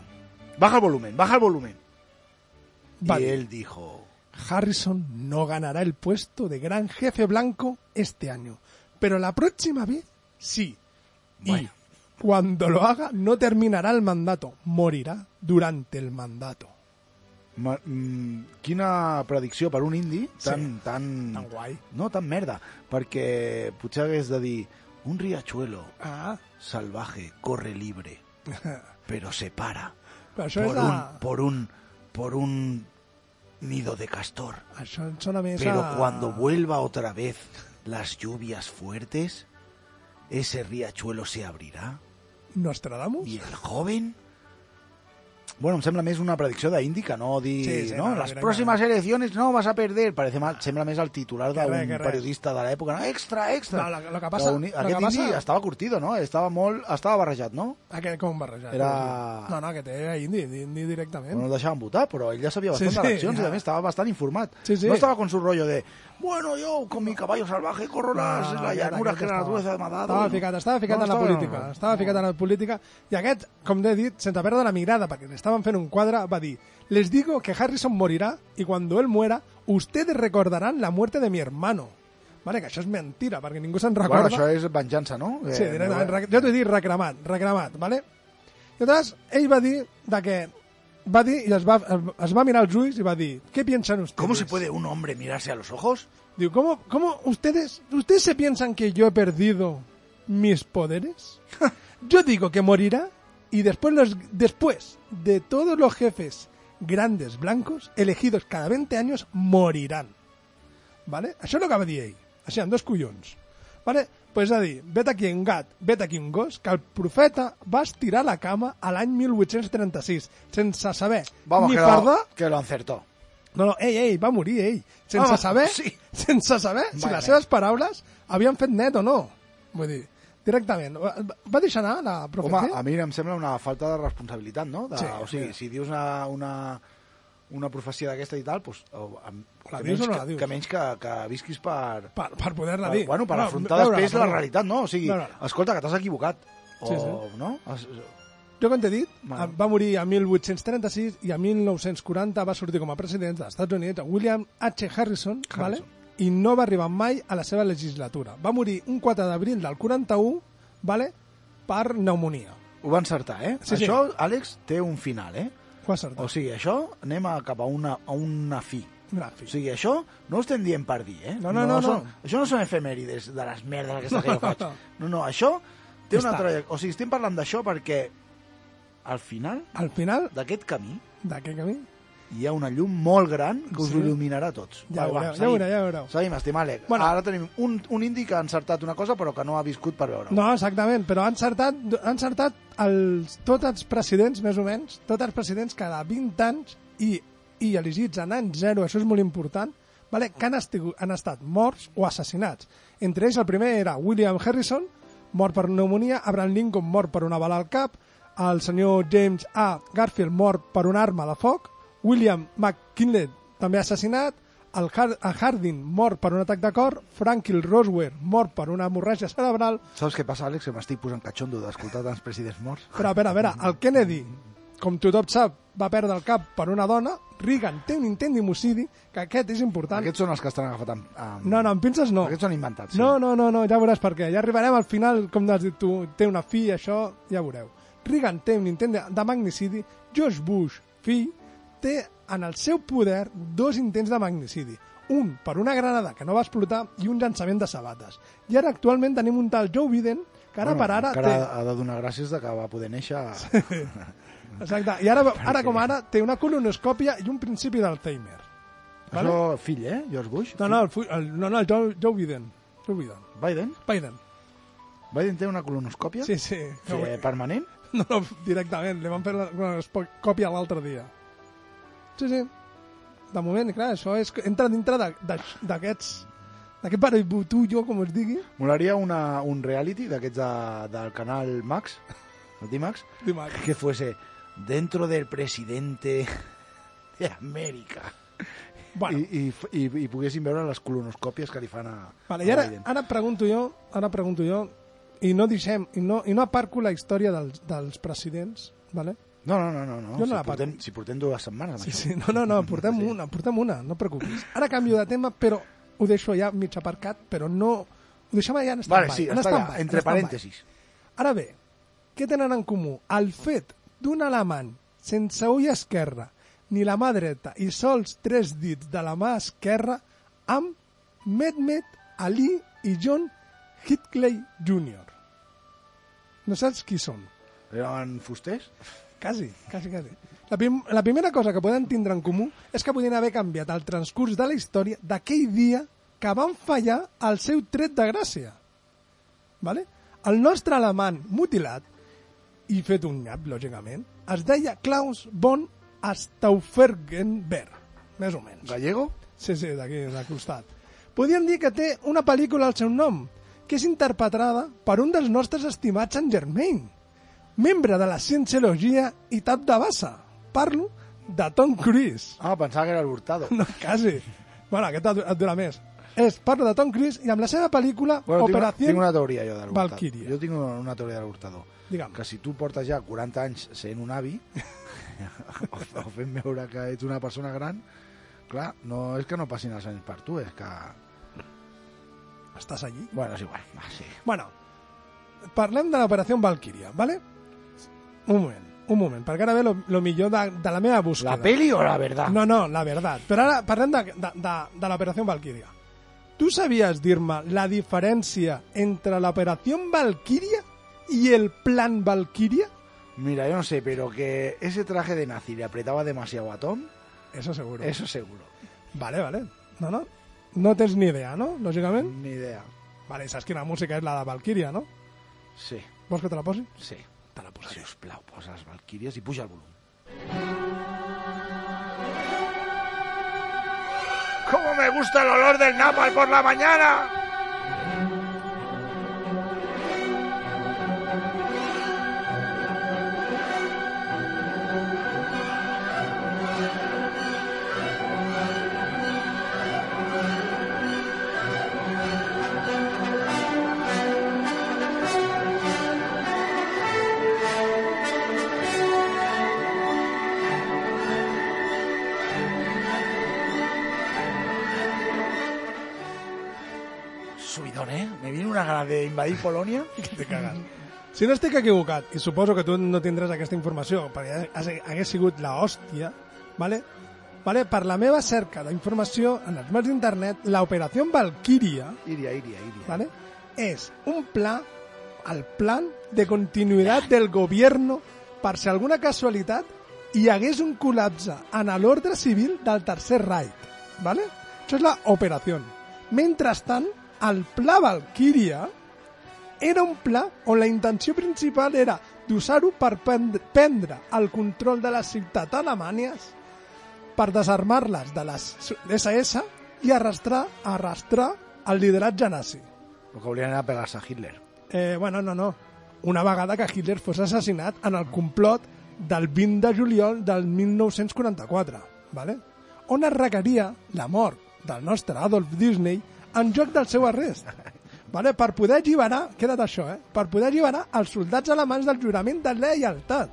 Baja el volumen, baja el volumen. Va y dir, él dijo... Harrison no ganará el puesto de gran jefe blanco este año, pero la próxima vez sí. Bueno. Y cuando lo haga no terminará el mandato, morirá durante el mandato. Ma, mm, quina predicció per un indi tan, Sí. tan... Tan guai. No, tan merda. Perquè potser hagués de dir un riachuelo Ah, salvaje corre libre, pero se para però això por és un, por un por un nido de castor. Més Pero cuando vuelva otra vez las lluvias fuertes, ese riachuelo se abrirà Nostradamus? y el joven... Bueno, em sembla més una predicció d'indi que no dir... Sí, sí, no, no, las directament. próximas elecciones no vas a perder. Parece mal, sembla més el titular Que d'un que periodista de l'època. No? Extra, extra. No, lo- lo que passa- lo Aquest que passa- indi estava curtido, no? Estava molt... Estava barrejat, no? Aquest com barrejat. Era- No, no, aquest era indi, indi directament. No el deixaven votar, però ell ja sabia Sí, bastant sí, d'eleccions ja. i a més estava bastant informat. Sí, sí. No estava con su rollo de bueno, yo con mi caballo salvaje corro las, las aquest- llanuras aquest que la naturaleza m'ha dado. Estava no? ficat, estava ficat No, en la política. Estava ficat en la política. I aquest, com he dit, sense perdre la mirada, perquè li estaven fent un quadre, va dir Les digo que Harrison morirá y cuando él muera, ustedes recordarán la muerte de mi hermano. Vale, que això és mentira, perquè ningú se'n Bueno, recorda. això és venjança, no? Sí, Eh, directament. no- rec- Jo t'he dit reclamat, reclamat, vale? I llavors, ell va dir de que va dir i es va, es va mirar els ulls i va dir ¿Qué piensan ustedes? ¿Cómo se puede un hombre mirarse a los ojos? Digo, ¿cómo, cómo ustedes, ustedes se piensan que yo he perdido mis poderes? yo digo que morirá y después, los, después de todos los jefes grandes blancos elegidos cada 20 años morirán. ¿Vale? Això és el que va dir ell. Així, amb dos collons. ¿Vale? Pues és a dir, vet aquí un gat, vet aquí un gos, que el profeta va estirar la cama a l'any 1836, sense saber Vamos, ni que, lo, que lo acertó. no, no, ell, ell, va morir, ell. Sense Ah, saber, sí. sense saber si les seves paraules havien fet net o no. Vull dir, directament. Va, deixar anar la Home, profecia? a mi em sembla una falta de responsabilitat, no? De, Sí, o sigui, sí. si dius una, una, una profecia d'aquesta i tal, doncs, amb, La que, dius menys o no la que, dius? que menys que, que visquis per... Per, per poder-la dir. Bueno, per No, afrontar veure-la, després la veure-la. realitat, no? O sigui, Veure-la. escolta, que t'has equivocat. O, Sí, sí. no? Es, Jo, com t'he dit, Bueno. va morir a 1836 i a 1940 va sortir com a president dels Estats Units William H. Harrison, Vale? i no va arribar mai a la seva legislatura. Va morir un 4 d'abril del 41 vale? per pneumonia. ho va encertar, eh? Sí, sí. Això, Àlex, té un final, eh? Ho. O sigui, això anem a, cap a una, a una fi. Una fi. O sigui, això no ho estem dient per dir, eh? No, no, no, no. Són, això no són efemèrides de les merdes aquestes que jo faig. No, no, això té una Està. trajectòria... O sigui, estem parlant d'això perquè al final Al final d'aquest camí d'aquest camí hi ha una llum molt gran que us Sí. il·luminarà a tots. Ja Va, veureu, ja veureu, ja veureu. Seguim, estim Àlex. Bueno. Ara tenim un, un indi que ha encertat una cosa però que no ha viscut per veure-ho. No, exactament, però han encertat, han encertat els, tots els presidents, més o menys, tots els presidents cada 20 anys i, i elegits en any zero, això és molt important, vale? que han, estigut, han estat morts o assassinats. Entre ells el primer era William Harrison, mort per pneumonia, Abraham Lincoln mort per una bala al cap, el senyor James A. Garfield mort per una arma de foc, William McKinley també assassinat, el Harding mort per un atac de cor, Franklin Roswell mort per una hemorràgia cerebral, Saps què passa, Àlex? Que m'estic posant catxondo d'escoltar tants presidents morts. però a veure, a veure, el Kennedy, com tothom sap, va perdre el cap per una dona, Reagan té un intent d'homicidi, que aquest és important. Aquests són els que estan agafats amb... amb... No, no, amb pinces no. Aquests són inventats. No, no, no, no, ja veuràs per què. Ja arribarem al final, com has dit tu, té una fi, això, ja veureu. Reagan té un intent de, de magnicidi, George Bush, fill, té en el seu poder dos intents de magnicidi. Un per una granada que no va explotar i un llançament de sabates. I ara actualment tenim un tal Joe Biden que ara per ara encara té... ha de donar gràcies de que va poder néixer... Exacte. I ara, ara com ara té una colonoscòpia i un principi d'Alzheimer. Això, fill, eh? George Bush? No, no, el, el, no, no, el Joe, Joe Biden. Joe Biden. Biden? Biden. Biden té una colonoscòpia? Sí, sí. Sí, permanent? No, no, directament. Li van fer la, la còpia l'altre dia. Sí, sí. De moment, clar, això és, entra dintre d'aquests... D'aquest baributullo, com es digui. Molaria una, un reality d'aquests de, del canal Max, el D-Max, que fuese dentro del presidente de Amèrica. Bueno. I, i, i, I poguessin veure les colonoscòpies que li fan a, Vale, I a ara, Biden. ara pregunto jo, ara pregunto jo, i no deixem, i no, i no aparco la història dels, dels presidents, vale? No, no, no, no, no. Jo no si, la portem, si portem dues setmanes amb Sí, això. sí, no, no, no, portem sí. una, portem una, no et preocupis. Ara canvio de tema, però ho deixo ja mig aparcat, però no... Ho deixem allà en Vale, stand-by. sí, en està stand-by, allà, entre en parèntesis. Ara bé, què tenen en comú? El fet d'un alemany sense ull esquerra ni la mà dreta i sols tres dits de la mà esquerra amb Mehmet Ali i John Hinckley Jr. No saps qui són? Eren fusters? Quasi, quasi, quasi. La, prim la primera cosa que poden tindre en comú és que podien haver canviat el transcurs de la història d'aquell dia que van fallar el seu tret de gràcia. Vale? El nostre alemany mutilat, i fet un nyap, lògicament, es deia Klaus von Stauffenberg, més o menys. Gallego? Sí, sí, d'aquí, de costat. Podríem dir que té una pel·lícula al seu nom, que és interpretada per un dels nostres estimats Sant Germain, membre de la Cienciologia i tap de bassa. Parlo de Tom Cruise. Ah, pensava que era el Hurtado. No, quasi. Bueno, aquest et, dura més. És, parlo de Tom Cruise i amb la seva pel·lícula Bueno, tinc, una, Operació tinc una teoria jo de l'Hurtado. Valkyria. Jo tinc una, una teoria de l'Hurtado. Digue'm. Que si tu portes ja 40 anys sent un avi o, o fent veure que ets una persona gran, clar, no és que no passin els anys per tu, és que... Estàs allí? Bueno, és igual. Va, sí. Bueno, parlem de l'Operació Valkyria, ¿vale? Un moment, un moment, perquè ara ve lo, lo millor de, de la meva búsqueda. ¿La peli o la verdad? No, no, la verdad. Però ara parlem de, de, de, de l'Operació Valkyria. Tu sabies dir-me la diferència entre l'Operació Valkyria i el Plan Valkyria? Mira, yo no sé, pero que ese traje de nazi le apretaba demasiado a Tom, Eso seguro. eso seguro. Vale, vale. No, no. No tens ni idea, no? Lògicament. Ni idea. Vale, saps quina música és la de Valkyria, no? Sí, Vols que te la posi? sí. Te la posa. Sisplau, posa les Valkyries i puja el volum. ¿Cómo me gusta el olor del napal por la mañana? Viene una gana de invadir Polonia. Te cagas. Si no estic equivocat, i suposo que tu no tindràs aquesta informació, perquè ha- hagués sigut la hòstia, vale? Vale? per la meva cerca d'informació en els mars d'internet, l'operació Valkyria Iria, iria, iria. ¿vale? es un plan, el plan de continuïtat del gobierno per si alguna casualitat hi hagués un col·lapse en l'ordre civil del Tercer Reich. ¿vale? Això és la operació. Mentrestant, el pla Valkyria era un pla on la intenció principal era d'usar-ho per prendre, el control de les ciutats alemanyes per desarmar-les de les SS i arrastrar, arrastrar el lideratge nazi. Lo que volían era pegarse a Hitler. Eh, bueno, no, no. Una vegada que Hitler fos assassinat en el complot del 20 de juliol del 1944, ¿vale? on es requeria la mort del nostre Adolf Disney en joc del seu arrest. Vale? Per poder alliberar, queda't això, eh? per poder alliberar els soldats alemans del jurament de lleialtat.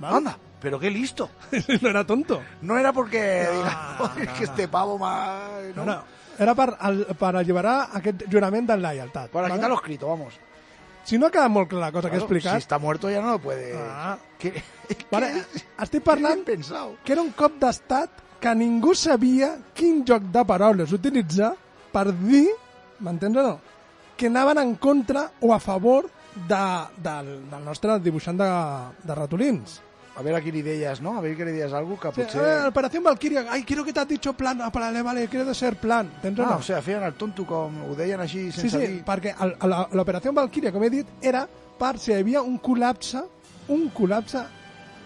¿Vale? Anda, pero qué listo. no era tonto. No era porque No, diga, "Joder, no, que no. este pavo más... No, no. Era per, al, per alliberar aquest jurament de lleialtat. Para ¿vale? quitarlo escrito, vamos. Si no ha quedat molt clar la cosa que he Claro, explicat... Si está muerto ya no lo puede... Ah. ¿Qué? Vale, estic parlant que era un cop d'estat que ningú sabia quin joc de paraules utilitzar per dir, m'entens o no? Que anaven en contra o a favor de, del, del nostre dibuixant de, de ratolins. A ver a qué ideas, ¿no? A ver qué ideas algo que Sí, potser... eh, Operación Valkyria, ay, quiero que te has dicho plan, ah, vale, vale, quiero ser plan. Tens Ah, no? o sea, feien el tonto com ho deien així Sí, sense sí, dir... perquè el- la- l'operació Valkyria, com he dit, era per si hi havia un col·lapse, un col·lapse,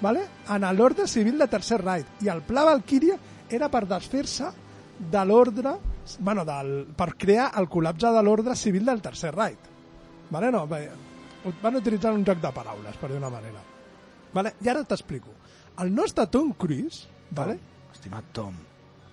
vale? en l'ordre civil de Tercer Reich. I el pla Valkyria era per desfer-se de l'ordre, bueno, del, per crear el col·lapse de l'ordre civil del Tercer Reich. Vale? No, bé, van utilitzar un joc de paraules, per dir una manera. Vale? I ara t'explico. El nostre Tom Cruise, vale? Estimat Tom,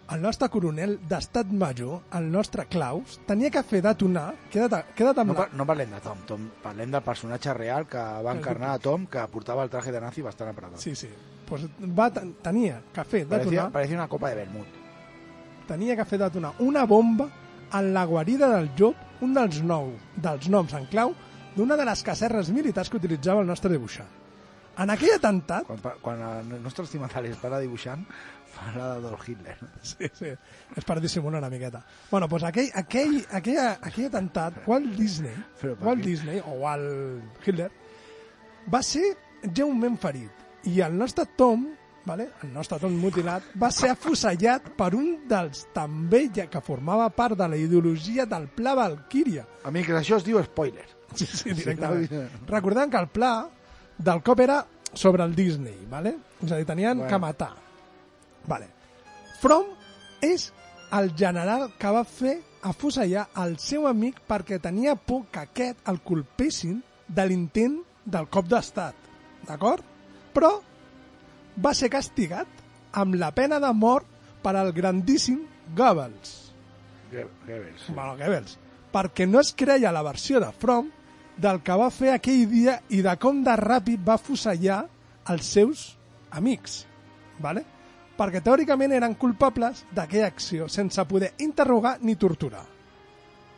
el nostre coronel d'estat major, el nostre Klaus, tenia que fer detonar... Queda't, queda't amb no, la... no parlem de Tom, Tom, parlem del personatge real que va encarnar a Tom, que portava el traje de nazi bastant apretat. Sí, sí. Pues va, ten- tenia que fer Parecía, detonar, parecía una copa de vermut. Tenia que fer detonar una bomba en la guarida del Job, un dels nou dels noms en clau d'una de les caserres militars que utilitzava el nostre dibuixant. En aquell atemptat... Quan, quan el nostre estimat Alex parla dibuixant, parla d'Adolf Hitler. Sí, sí, és per dissimular una miqueta. Bueno, doncs aquell, aquell, aquell, aquell atemptat, Walt Disney, Walt? Disney o Walt Hitler, va ser lleument ferit. I el nostre Tom, vale? el nostre Tom mutilat, va ser afusellat per un dels també ja que formava part de la ideologia del Pla Valkyria. Amics, això es diu spoiler. Sí, sí, directament. Sí, Recordant que el pla del cop era sobre el Disney, vale? és a dir, tenien Bueno. que matar. Vale. From és el general que va fer afusellar el seu amic perquè tenia por que aquest el culpessin de l'intent del cop d'estat. D'acord? Però va ser castigat amb la pena de mort per al grandíssim Goebbels. Goebbels. Sí. Bueno, Goebbels. Perquè no es creia la versió de From del que va fer aquell dia i de com de ràpid va fusellar els seus amics. Vale? Perquè teòricament eren culpables d'aquella acció sense poder interrogar ni torturar.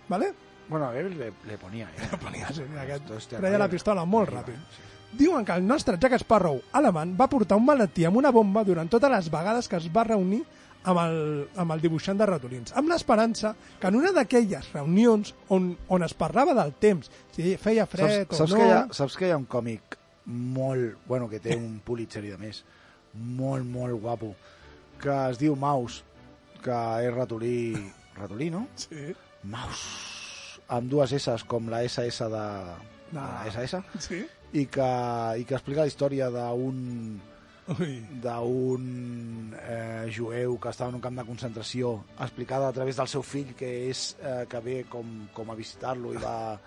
Vale? Bueno, a Goebbels le, le ponía, ¿eh? Le ponía, sí, aquest treia la pistola molt ràpid. sí. Diuen que el nostre Jack Sparrow alemany va portar un maletí amb una bomba durant totes les vegades que es va reunir amb el, amb el dibuixant de ratolins, amb l'esperança que en una d'aquelles reunions on, on es parlava del temps, si feia fred saps, saps, o no... que hi ha, saps que hi ha un còmic molt... Bueno, que té un Pulitzer i de més. Molt, molt guapo. Que es diu Maus, que és ratolí... Ratolí, no? Sí. Maus. Amb dues S com la SS de, de la Ah. SS. Sí? I que, i que explica la història d'un d'un eh, jueu que estava en un camp de concentració explicada a través del seu fill que és eh, que ve com, com a visitar-lo i va,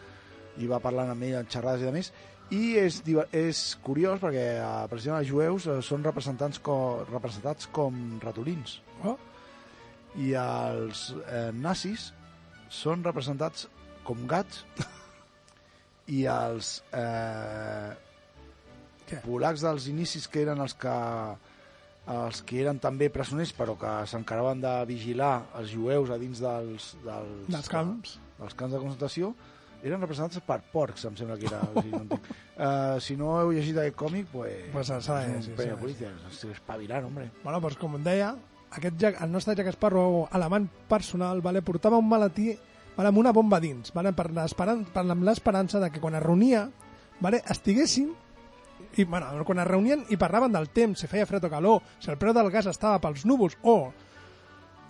i va parlant amb ell en xerrades i de més i és, és curiós perquè eh, exemple els jueus eh, són representants co, representats com ratolins. Oh. i els eh, nazis són representats com gats i els eh, Què? polacs dels inicis que eren els que els que eren també presoners però que s'encaraven de vigilar els jueus a dins dels, dels, Dels camps. dels camps de concentració eren representats per porcs, em sembla que era. O sigui, no uh, si no heu llegit aquest còmic, pues... Pues s'ha de llegir, premio de Pulitzer, estic espavilant, hombre. Bueno, doncs com deia, aquest Jack, el nostre Jack Sparrow alemany personal vale, portava un maletí vale, amb una bomba dins, vale, per per amb l'esperança de que quan es reunia vale, estiguessin i, bueno, quan es reunien i parlaven del temps, si feia fred o calor, si el preu del gas estava pels núvols o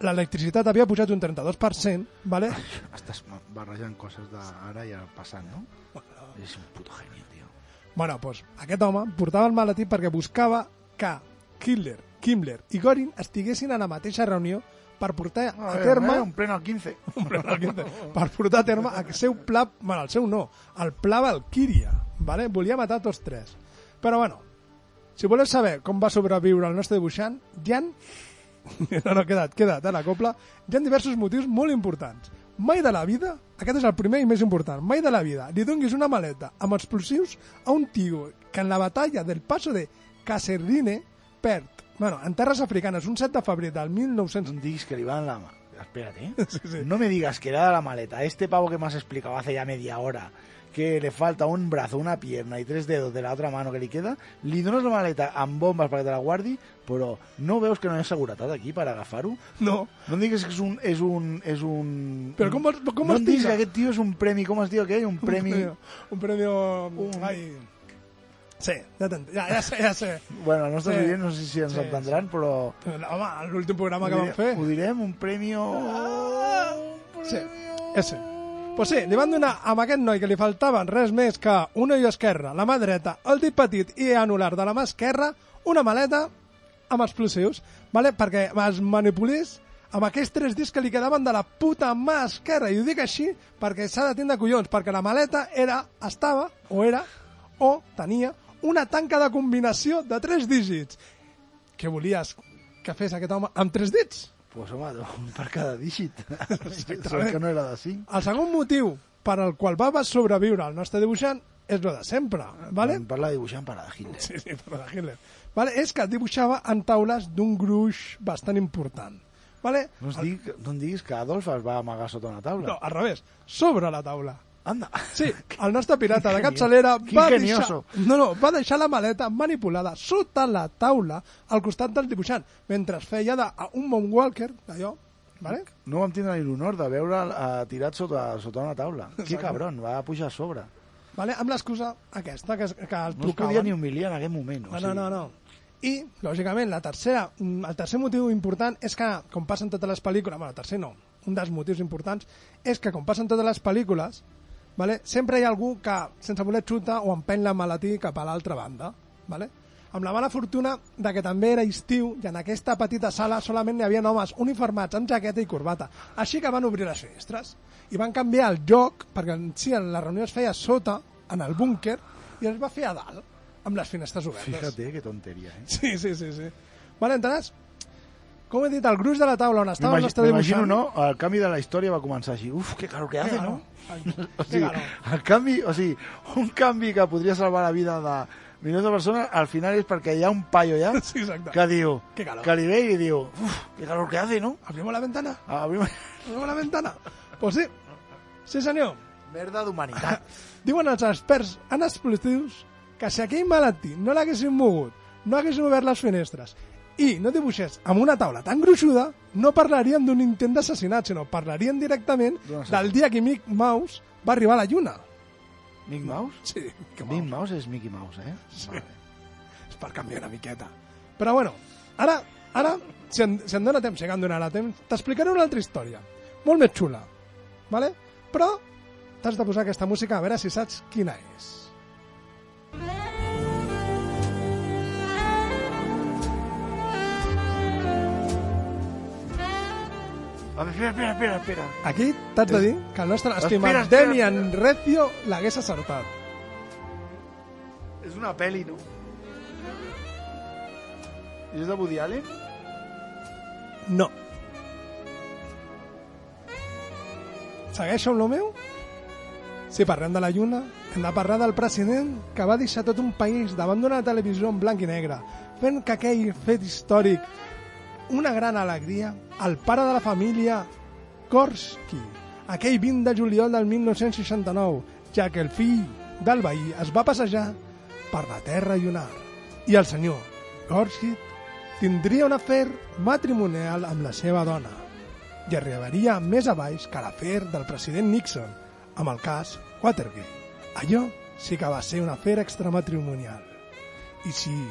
l'electricitat havia pujat un 32%, vale? Estàs barrejant coses d'ara i ara passant, no? És un puto genio, tio. Bueno, doncs aquest home portava el maletí perquè buscava que Hitler, Himmler i Göring estiguessin a la mateixa reunió per portar a, A terme... eh, un pleno al 15. un pleno al 15, per portar a terme el seu pla... Bueno, el seu no, el pla Valkyria. Vale? Volia matar tots tres. Però bueno, si voleu saber com va sobreviure el nostre dibuixant, hi. No, no, queda't, queda't, a la copla. Hi ha diversos motius molt importants. Mai de la vida, aquest és el primer i més important, mai de la vida li donguis una maleta amb explosius a un tio que en la batalla del paso de Caserrine perd, bueno, en terres africanes, un 7 de febrer del 1900... No diguis que li van la... Espérate, ¿eh? Sí, sí. No me digas que era de la maleta. Este pavo que me has explicado hace ya media hora, que le falta un brazo, una pierna y tres dedos de la otra mano que li queda, li dones la maleta amb bombes perquè te la guardi, però no veus que no hi ha seguretat aquí per agafar-ho? No. No em diguis que és un... És un, és un Però com com no em diguis que aquest tio és un premi, com es diu aquell? Un premi... Un premio... Ai... Sí, ja, t'ent- ja, ja sé, ja sé. Bueno, els nostres Sí. oients no sé si ens Sí, entendran, però... Home, l'últim programa que vam fer... Ho direm, un premi... Sí, ese. Pues sí, li van donar amb aquest noi que li faltaven res més que un ull esquerre, la mà dreta, el dit petit i anular de la mà esquerra, una maleta amb explosius, vale? perquè es manipulés amb aquells tres dits que li quedaven de la puta mà esquerra. I ho dic així perquè s'ha de tindre collons, perquè la maleta era, estava, o era, o tenia, una tanca de combinació de tres dígits. Què volies que fes aquest home amb tres dits? Pues home, un per cada dígit. Sort que no era de 5. El segon motiu per al qual va sobreviure el nostre dibuixant és lo de sempre, ¿vale? Em parla dibuixant per a Hitler. Sí, sí, per a Hitler. Vale? És que dibuixava en taules d'un gruix bastant important. Vale? No, es digui, no em diguis que Adolf es va amagar sota una taula. No, al revés, sobre la taula. Anda. Sí, el nostre pirata de capçalera va deixar, no, no, va deixar la maleta manipulada sota la taula al costat del dibuixant, mentre es feia de, a un moonwalker, d'allò, vale? No vam tindre l'honor de veure'l uh, tirat sota, sota una taula. Que Exacte. cabron, va pujar a sobre. vale? amb l'excusa aquesta, que, que el No es trucaven. podia ni humiliar en aquell moment. No, no, no, no. I, lògicament, la tercera, mm, el tercer motiu important és que, com passa en totes les pel·lícules, bueno, el tercer no, un dels motius importants és que, com passa en totes les pel·lícules, vale, sempre hi ha algú que, sense voler xuta o empeny la malatí cap a l'altra banda. Vale? Amb la mala fortuna de que també era estiu i en aquesta petita sala solament hi havia homes uniformats amb jaqueta i corbata. Així que van obrir les finestres i van canviar el lloc, perquè en si la reunió es feia sota, en el búnquer, i es va fer a dalt, amb les finestres obertes. Fíjate, que tonteria, eh? Sí, sí, sí, sí. Vale, entenes? Com he dit, el gruix de la taula on estava el nostre dibuixant... No? El canvi de la història va començar així. Uf, que calor que hace, no? Ai, O sigui, el canvi, o sigui, un canvi que podria salvar la vida de milions de persones, al final és perquè hi ha un paio ja Sí, exacte. que diu, que li ve i diu, uf, que calor que hace, no? Abrimos la ventana? Abrimos... Abrimos la ventana? Pues sí. Sí, senyor. Merda d'humanitat. Diuen els experts en explosius que si aquell malaltí no l'haguessin mogut, no haguessin obert les finestres i no dibuixés amb una taula tan gruixuda, no parlaríem d'un intent d'assassinat, sinó parlaríem directament del dia que Mick Mouse va arribar a la Lluna. Mick Mouse? Sí, Mickey Mick Mouse. Mouse és Mickey Mouse, eh? Sí. Vale. És per canviar una miqueta. Però bueno, ara, ara si, em, si em dóna temps, si em donarà temps, t'explicaré una altra història, molt més xula, vale? però t'has de posar aquesta música a veure si saps quina és. Espera, espera, espera, espera. Aquí t'haig de dir que el nostre estimat Espera, espera, Demian Recio l'hagués acertat. És una pel·li, no? És de Woody Allen? No. Segueixo amb lo meu? Si parlem de la Lluna, hem de parlar del president que va deixar tot un país davant d'una televisió en blanc i negre, fent que aquell fet històric una gran alegria al pare de la família Korsky, aquell 20 de juliol del 1969, ja que el fill del veí es va passejar per la terra llunar. I el senyor Korsky tindria un afer matrimonial amb la seva dona i arribaria més a baix que l'afer del president Nixon amb el cas Watergate. Allò sí que va ser un afer extramatrimonial. Y sí,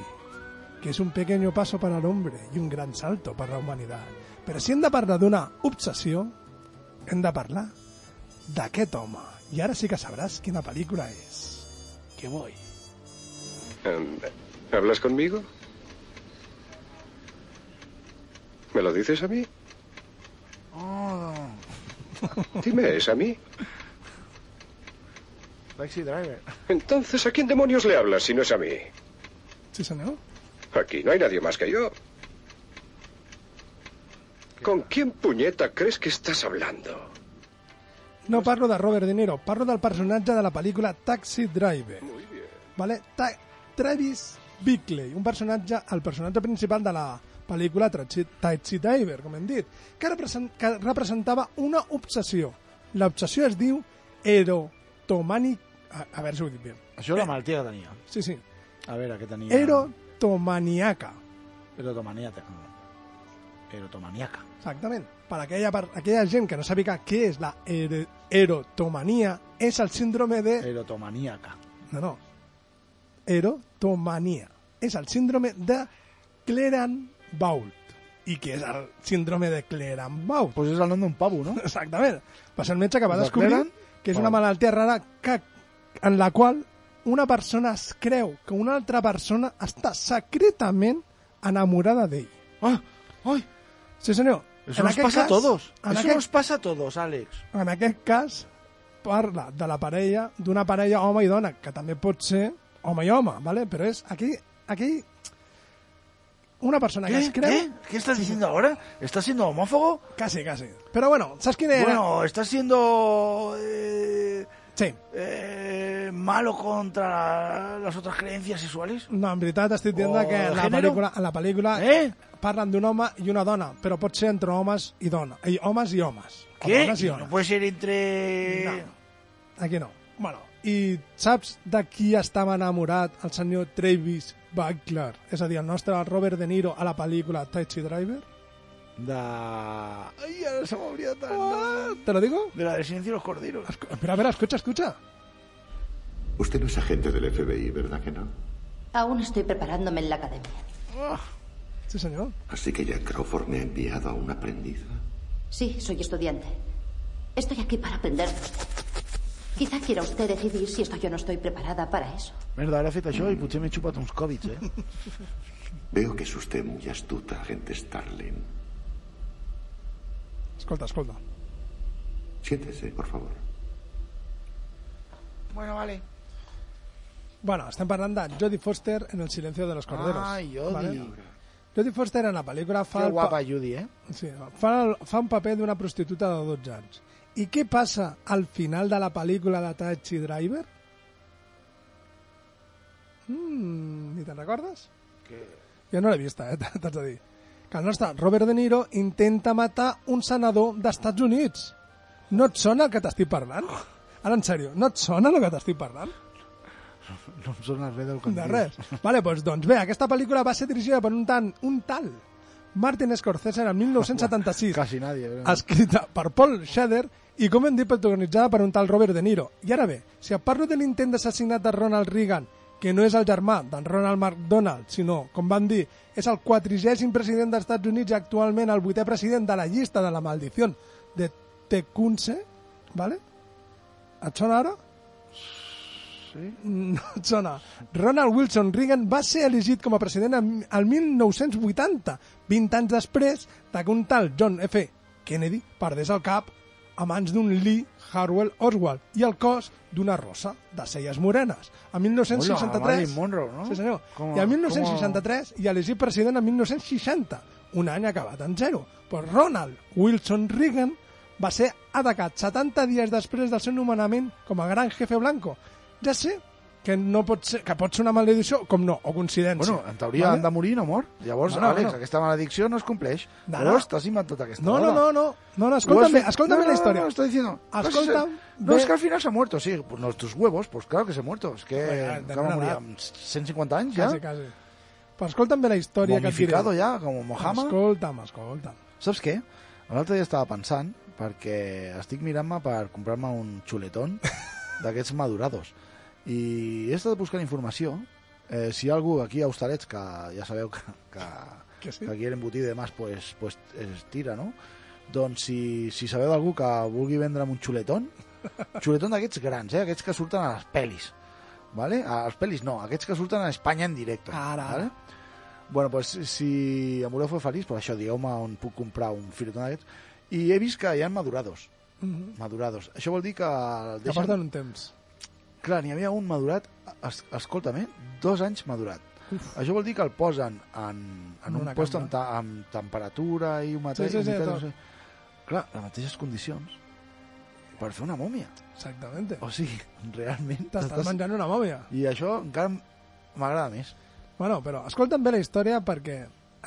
que es un pequeño paso para el hombre y un gran salto para la humanidad. Però si hem de parlar d'una obsessió, hem de parlar d'aquest home. I ara sí que sabràs quina pel·lícula és. Que voy. Em, ¿Hablas conmigo? ¿Me lo dices a mí? Dime, ¿es a mí? Taxi driver. Entonces, ¿a quién demonios le hablas si no es a mí? Sí, senyor. Aquí no hay nadie más que yo. ¿Con quién puñeta crees que estás hablando? No parlo de Robert De Niro, parlo del personatge de la pel·lícula Taxi Driver. Vale? Ta Travis Bickley, un personatge, el personatge principal de la pel·lícula Taxi, Driver, com hem dit, que, represent, que representava una obsessió. L'obsessió es diu erotomànic... A, a veure si ho he dit bé. Això és la malaltia que tenia. Sí, sí. A veure, què tenia? Erotomaniaca. Erotomaniaca. Erotomaniaca. Exactament. Per aquella, per aquella gent que no sabia què és la er erotomania, és el síndrome de... Erotomaniaca. No, no. Erotomania. És el síndrome de Cleran-Bault. I què és el síndrome de Cleran-Bault? Pues és el nom d'un pavo, no? Exactament. Va ser el metge que va De descobrir Cleran? que és una malaltia rara que, en la qual una persona es creu que una altra persona està secretament enamorada d'ell. Ah, ai. Sí, senyor. Eso En nos pasa a cas- todos. En Eso aquest, nos pasa a todos, Àlex. en aquest cas, parla de la parella, d'una parella home i dona, que també pot ser home i home, ¿vale? però és aquí, aquí una persona que ¿Qué? es creu... ¿Qué? ¿Qué estás diciendo ahora? ¿Estás siendo homófobo? Casi, casi. Però bueno, saps quina era? Bueno, estás siendo... eh, sí. eh, malo contra las otras creencias sexuales. No, en veritat estic dient O que en la género? pel·lícula, en la pel·lícula Eh? parlen d'un home i una dona, però pot ser entre homes i dona. I homes i homes. Dones i No homes. puede ser entre... No. Aquí no. Bueno, i saps de qui estava enamorat el senyor Travis Buckler? És a dir, el nostre Robert De Niro a la pel·lícula Taxi Driver? De... Ay, ahora se me olvida tan... Ah, ¿Te lo digo? De la del silencio de los corderos. Espera, a ver, escucha, escucha. Usted no es agente del FBI, ¿verdad que no? Aún estoy preparándome en la academia. Sí, senyor. Así que Jack Crawford me ha enviado a un aprendiz. Sí, soy estudiante. Estoy aquí para aprender. Quizá quiera usted decidir si estoy o no estoy preparada para eso. Merda, ara he fet això i potser m'he xupat uns còvids, eh? Veo que es usted muy astuta, agente Starling. Escolta, escolta. Siéntese, por favor. Bueno, vale. Bueno, estem parlant de Jodie Foster en El silencio de los corderos. Ai, Jodie. Jodie Foster en la pel·lícula fa... Que guapa, Judy, eh? Sí, fa, el, fa un paper d'una prostituta de 12 anys. I què passa al final de la pel·lícula de Taxi Driver? Mm, ni te'n recordes? Que... Jo no l'he vista, eh, t'haig de dir. Que el nostre Robert De Niro intenta matar un senador d'Estats Units. No et sona el que t'estic parlant? Ara, en sèrio, no et sona el que t'estic parlant? No em sona res del que De res. Vale, doncs, doncs bé, aquesta pel·lícula va ser dirigida per un, tan, un tal Martin Scorsese en el 1976. Casi nadie. ¿verdad? escrita per Paul Schrader i, com hem dit, protagonitzada per un tal Robert De Niro. I ara bé, si et parlo de l'intent d'assassinat de Ronald Reagan, que no és el germà d'en Ronald McDonald, sinó, com van dir, és el quatrigèsim president dels Estats Units i actualment el vuitè president de la llista de la maldició de Tecunce, ¿vale? Et sona ara? Sí. No et sona. Ronald Wilson Reagan va ser elegit com a president en- el 1980, 20 anys després de que un tal John F. Kennedy perdés el cap a mans d'un Lee Harwell Oswald i el cos d'una rosa de celles morenes. En 1963... Hola, Monroe, no? Sí, senyor. Com- I en 1963 i elegit president en 1960, un any acabat en zero. Però Ronald Wilson Reagan va ser atacat 70 dies després del seu nomenament com a gran jefe blanco. Ja sé que no pot ser, que pot ser una maledició, com no, o coincidència. Bueno, en teoria han de morir, no mor. Llavors, No, no, Àlex, no. aquesta maledicció no es compleix. No, No, no. T'has inventat aquesta No, no, no, no, no, no, bé, fet- escolta'm no, la no, història. No, estoy diciendo. Escolta'm No, bé. es que al final se ha muerto, sí. Pues nuestros huevos, pues claro que se ha muerto. Es que, Joder, que de morir amb 150 anys ja. Quasi, quasi. Però escolta'm bé la història que et diré. Ja, com Mojama. Escolta'm, escolta'm. Saps què? L'altre dia estava pensant, perquè estic mirant-me per comprar-me un xuletón d'aquests madurados. I he estat buscant informació. Eh, si hi ha algú aquí a Hostalets, que ja sabeu que, que, Que sí. que aquí l'embotit i demás pues, pues es tira, no? Doncs si, si sabeu d'algú que vulgui vendre'm un xuletón, xuletón d'aquests grans, eh? aquests que surten a les pel·lis. ¿vale? A les pel·lis no, aquests que surten a Espanya en directe. Ara, ¿vale? Bueno, pues si em voleu fer feliç, pues això, digueu-me on puc comprar un filetón d'aquests. I he vist que hi ha madurados. Mhm. madurados. Això vol dir que... el Que porten un temps. Clar, n'hi havia un madurat, es, escolta'm, eh? dos anys madurat. Uf. Això vol dir que el posen en, en un lloc amb, ta, amb temperatura i humitat, Sí, sí, sí, humitat, no sé. Clar, les mateixes condicions per fer una mòmia. Exactament. O sigui, realment... T'estàs menjant una mòmia. I això encara m'agrada més. Bueno, però escolta'm bé la història perquè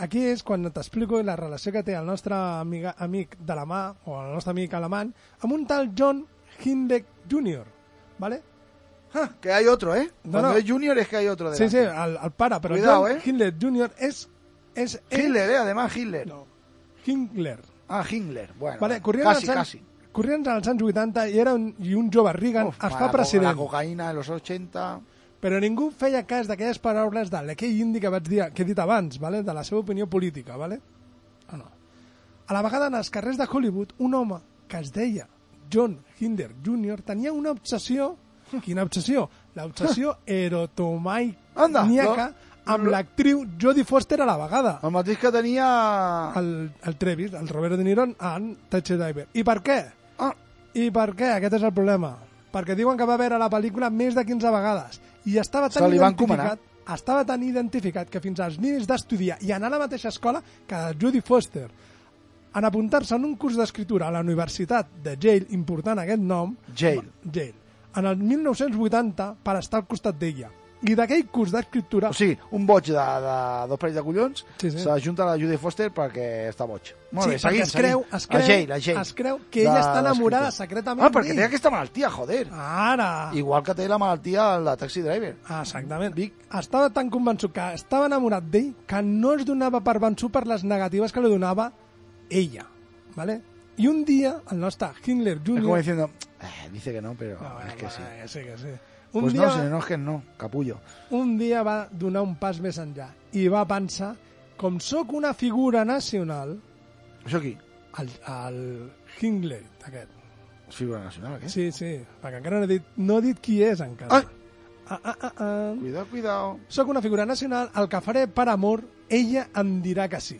aquí és quan t'explico la relació que té el nostre amiga, amic de la mà, o el nostre amic alemany, amb un tal John Hindek Jr., ¿vale? Ah, que hay otro, ¿eh? No, Cuando no. es junior es que hay otro Sí, delante. sí, el, el pare, però Cuidado, John eh. Hindley Jr. és... és Hitler, ¿eh? Además Hitler. No, Himmler. Ah, Hitler. Bueno, Vale, corrien casi, els anys, casi. corrien als anys 80 i era un, i un jove Reagan Uf, es fa president. La cocaïna de los 80... Però ningú feia cas d'aquelles paraules de l'Ekei Indi que vaig dir, que he dit abans, vale? de la seva opinió política. Vale? Ah, no. A la vegada, en els carrers de Hollywood, un home que es deia John Hinder Jr. tenia una obsessió... Quina obsessió? L'obsessió erotomànica amb l'actriu Jodie Foster a la vegada. El mateix que tenia... El, el Travis, el Robert De Niro en Taxi Driver. I per què? Ah. I per què? Aquest és el problema. Perquè diuen que va veure la pel·lícula més de 15 vegades i estava tan identificat estava tan identificat que fins als nivells d'estudiar i anar a la mateixa escola que Judy Foster en apuntar-se en un curs d'escriptura a la Universitat de Yale, important aquest nom, Yale. Yale, en el 1980 per estar al costat d'ella. I d'aquell curs d'escriptura... O sigui, un boig de, de dos parells de collons Sí, sí. s'ajunta a la Judy Foster perquè està boig. Molt sí, bé, seguim, es creu, es creu, A Yale, a Yale. es creu que ella està enamorada secretament Ah, perquè té aquesta malaltia, joder. Ara! Igual que té la malaltia de Taxi Driver. Exactament. Estava tan convençut que estava enamorat d'ell que no es donava per vençut per les negatives que li donava ella. ¿vale? I un dia, el nostre Himmler Es Jr. como diciendo, eh, dice que no, pero es que sí. Eh, sí, que sí. Un, Pues dia, no, no es que no, capullo. un dia va donar un pas més enllà i va pensar, com sóc una figura nacional... Això qui? El, el Himmler, aquest. Figura nacional, què? Sí, sí, perquè encara no he dit, no he dit qui és encara. Ai! Ah, ah, ah, ah. Cuidado, cuidado. Soc una figura nacional, el que faré per amor, ella em dirà que sí.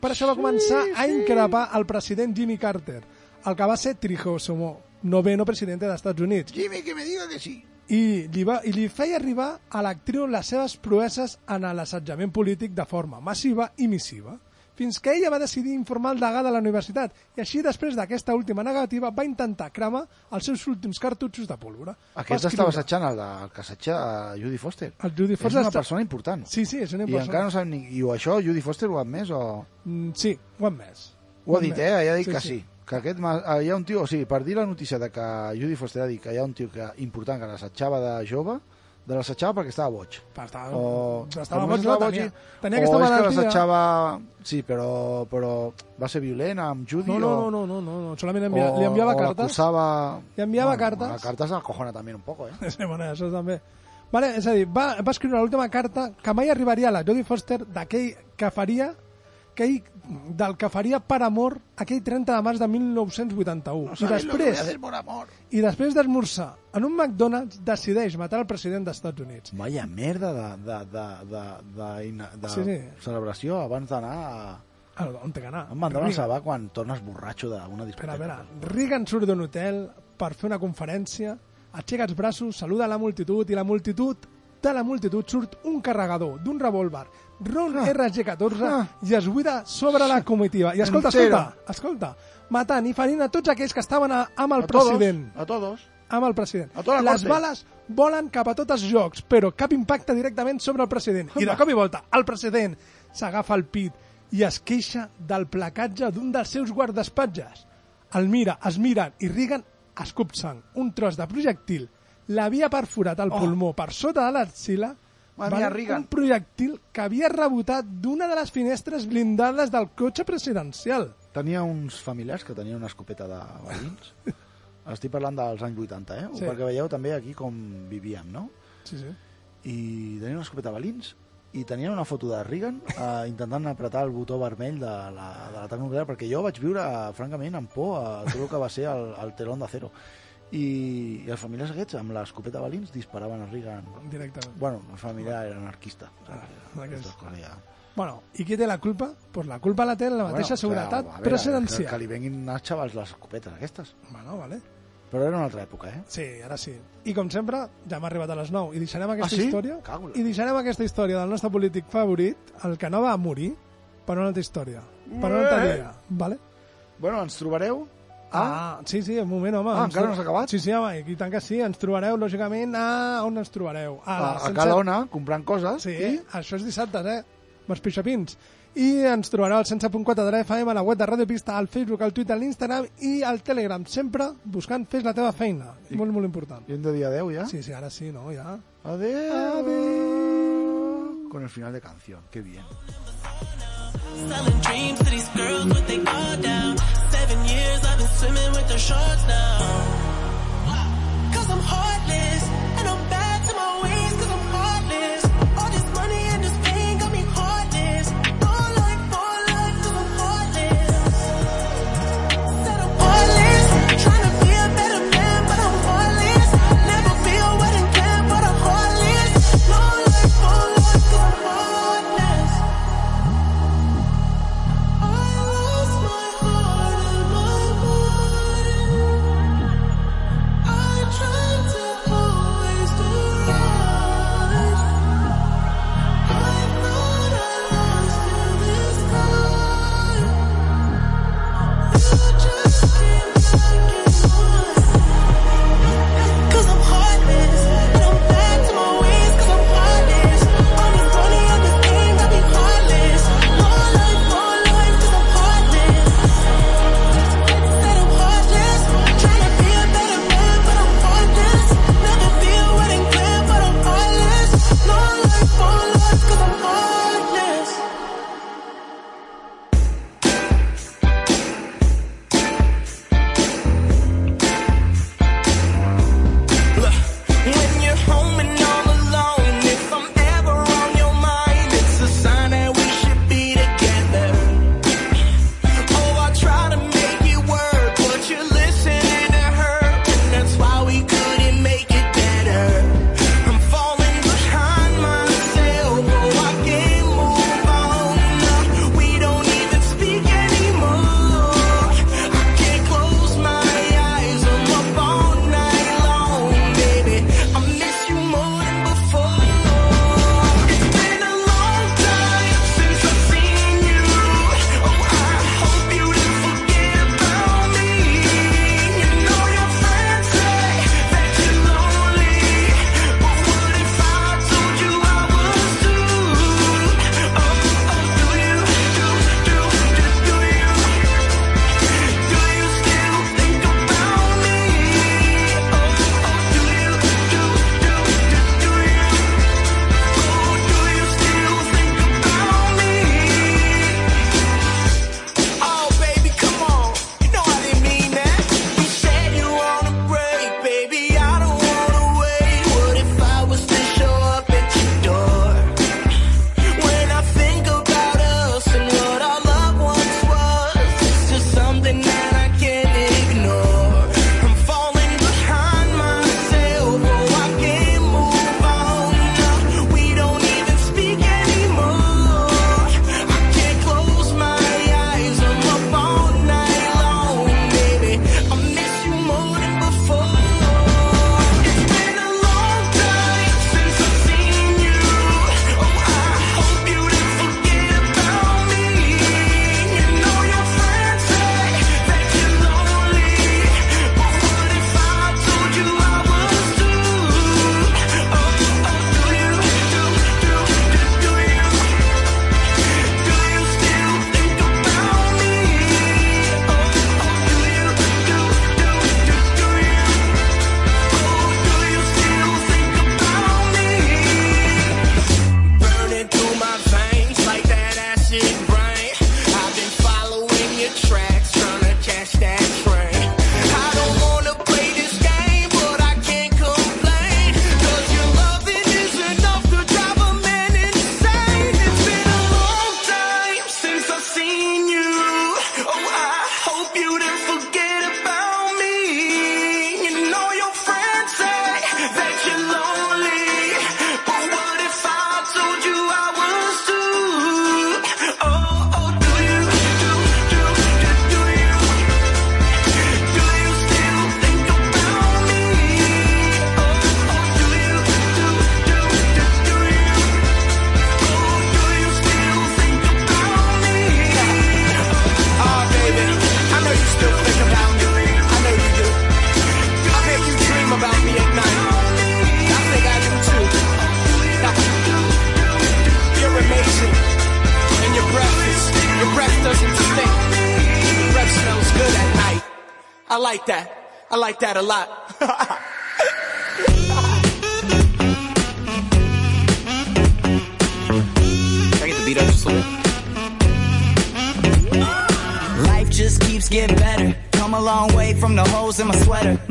Per això va començar a increpar el president Jimmy Carter, el que va ser Trijosomo, noveno president dels Estats Units. Jimmy, que me diga que sí. I li, va, I li feia arribar a l'actriu les seves proeses en l'assetjament polític de forma massiva i missiva, fins que ella va decidir informar el degà de la universitat i així després d'aquesta última negativa va intentar cremar els seus últims cartutxos de pólvora. Aquest Va estava assetjant el, de, el que assetja Judy Foster. El Judy Foster és una està- persona important. Sí, sí, és una I persona. encara no sabem ni... I això, Judy Foster ho ha admès o... Mm, sí, ho hem més. Ho ha dit, eh? Ella ha dit Sí, que sí. sí. Que aquest, ma- hi ha un tio, o sigui, per dir la notícia de que Judy Foster ha dit que hi ha un tio que, important que l'assetjava de jove, de l'assetjava perquè estava boig. Per estar- o, estava boig, estava no, boig, tenia- tenia o és que l'assetjava... Sí, però, però va ser violent amb Judy No, no, o... no, no, no, no, solament envia, li enviava o cartes. l'acusava... Li enviava Bueno, cartes. La carta se l'acojona també un poco, eh? Sí, bueno, això també. Vale, és a dir, va, va escriure l'última carta que mai arribaria a la Jodie Foster d'aquell que faria aquell, del que faria per amor aquell 30 de març de 1981. No I que a després, hacer por amor. i després d'esmorzar en un McDonald's decideix matar el president dels Estats Units. Vaya merda de, de, de, de, de, de, de Sí, sí. celebració abans d'anar a... Ah, on té que anar? Em van donar Reagan. va quan tornes borratxo d'una Espera, discoteca. espera. Reagan surt d'un hotel per fer una conferència, aixeca els braços, saluda la multitud i la multitud de la multitud surt un carregador d'un revòlver Ron RG-14 i es buida sobre la comitiva. I escolta, Entero. escolta, escolta, matant i ferint a tots aquells que estaven a, amb el A todos, president. a todos. Amb el president. A tota la Les corte. bales volen cap a tots els jocs, però cap impacte directament sobre el president. I de cop i volta, el president s'agafa el pit i es queixa del placatge d'un dels seus guardaespatges. El mira, es miren i Reagan escup sang. Un tros de projectil l'havia perforat al Oh. pulmó per sota de l'axila Mare mia, Reagan. un projectil que havia rebotat d'una de les finestres blindades del cotxe presidencial. Tenia uns familiars que tenien una escopeta de balins. Estic parlant dels anys 80, eh? Sí. Perquè veieu també aquí com vivíem, no? Sí, sí. I tenien una escopeta de balins i tenien una foto de Reagan eh, intentant apretar el botó vermell de la- de nuclear, perquè jo vaig viure, eh, francament, amb por a tot el que va ser el, el telón d'acero. I, I els familiars aquests, amb l'escopeta de balins, disparaven a Reagan. Directament. Bueno, el familiar era anarquista. Ah, ja... Bueno, i qui té la culpa? Pues la culpa la té la mateixa seguretat a veure, presidencial. Que, que li venguin als xavals les escopetes aquestes. Bueno, vale. Però era una altra època, eh? Sí, ara sí. I com sempre, ja hem arribat a les 9 i deixarem aquesta Ah, sí? història la- i deixarem aquesta història del nostre polític favorit, el que no va morir, per una altra història. Per una altra Eh. dia, vale? Bueno, ens trobareu Ah, sí, sí, un moment, home. Ah, Ens encara no s'ha acabat? Sí, sí, home, i tant que sí, ens trobareu, lògicament, a on ens trobareu? a, a sense- Calona comprant coses. Sí, i... això és dissabte, eh? Amb els pixapins. I ens trobareu al 100.4 de la FM, a la web de Ràdio Pista, al Facebook, al Twitter, a l'Instagram i al Telegram, sempre buscant Fes la teva feina. I... Molt, molt important. I hem de dir adeu, ja? Sí, sí, ara sí, no, ja. Adeu. Adeu. Con el final de canción, qué bien. Selling dreams to these girls with they guard down. Seven years I've been swimming with the sharks now. Cause I'm heartless,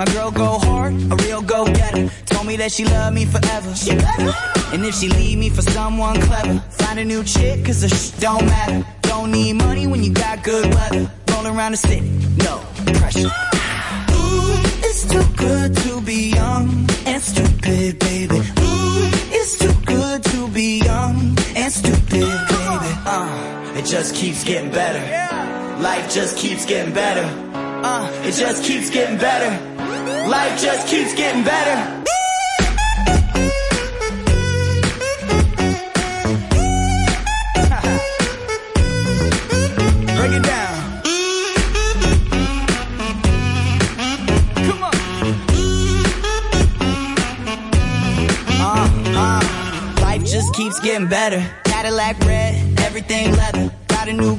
My girl go hard, a real go getter. Told me that she love me forever. She. And if she leave me for someone clever, find a new chick, cause the sh don't matter. Don't need money when you got good weather. Roll around the city, no pressure. Ooh, it's too good to be young and stupid, baby. Ooh, it's too good to be young and stupid, baby. Uh, it just keeps getting better. Life just keeps getting better. Uh, it just keeps getting better. Life just keeps getting better. Break it down. Come on. Uh, uh, life just keeps getting better. Cadillac red, everything leather. Got a new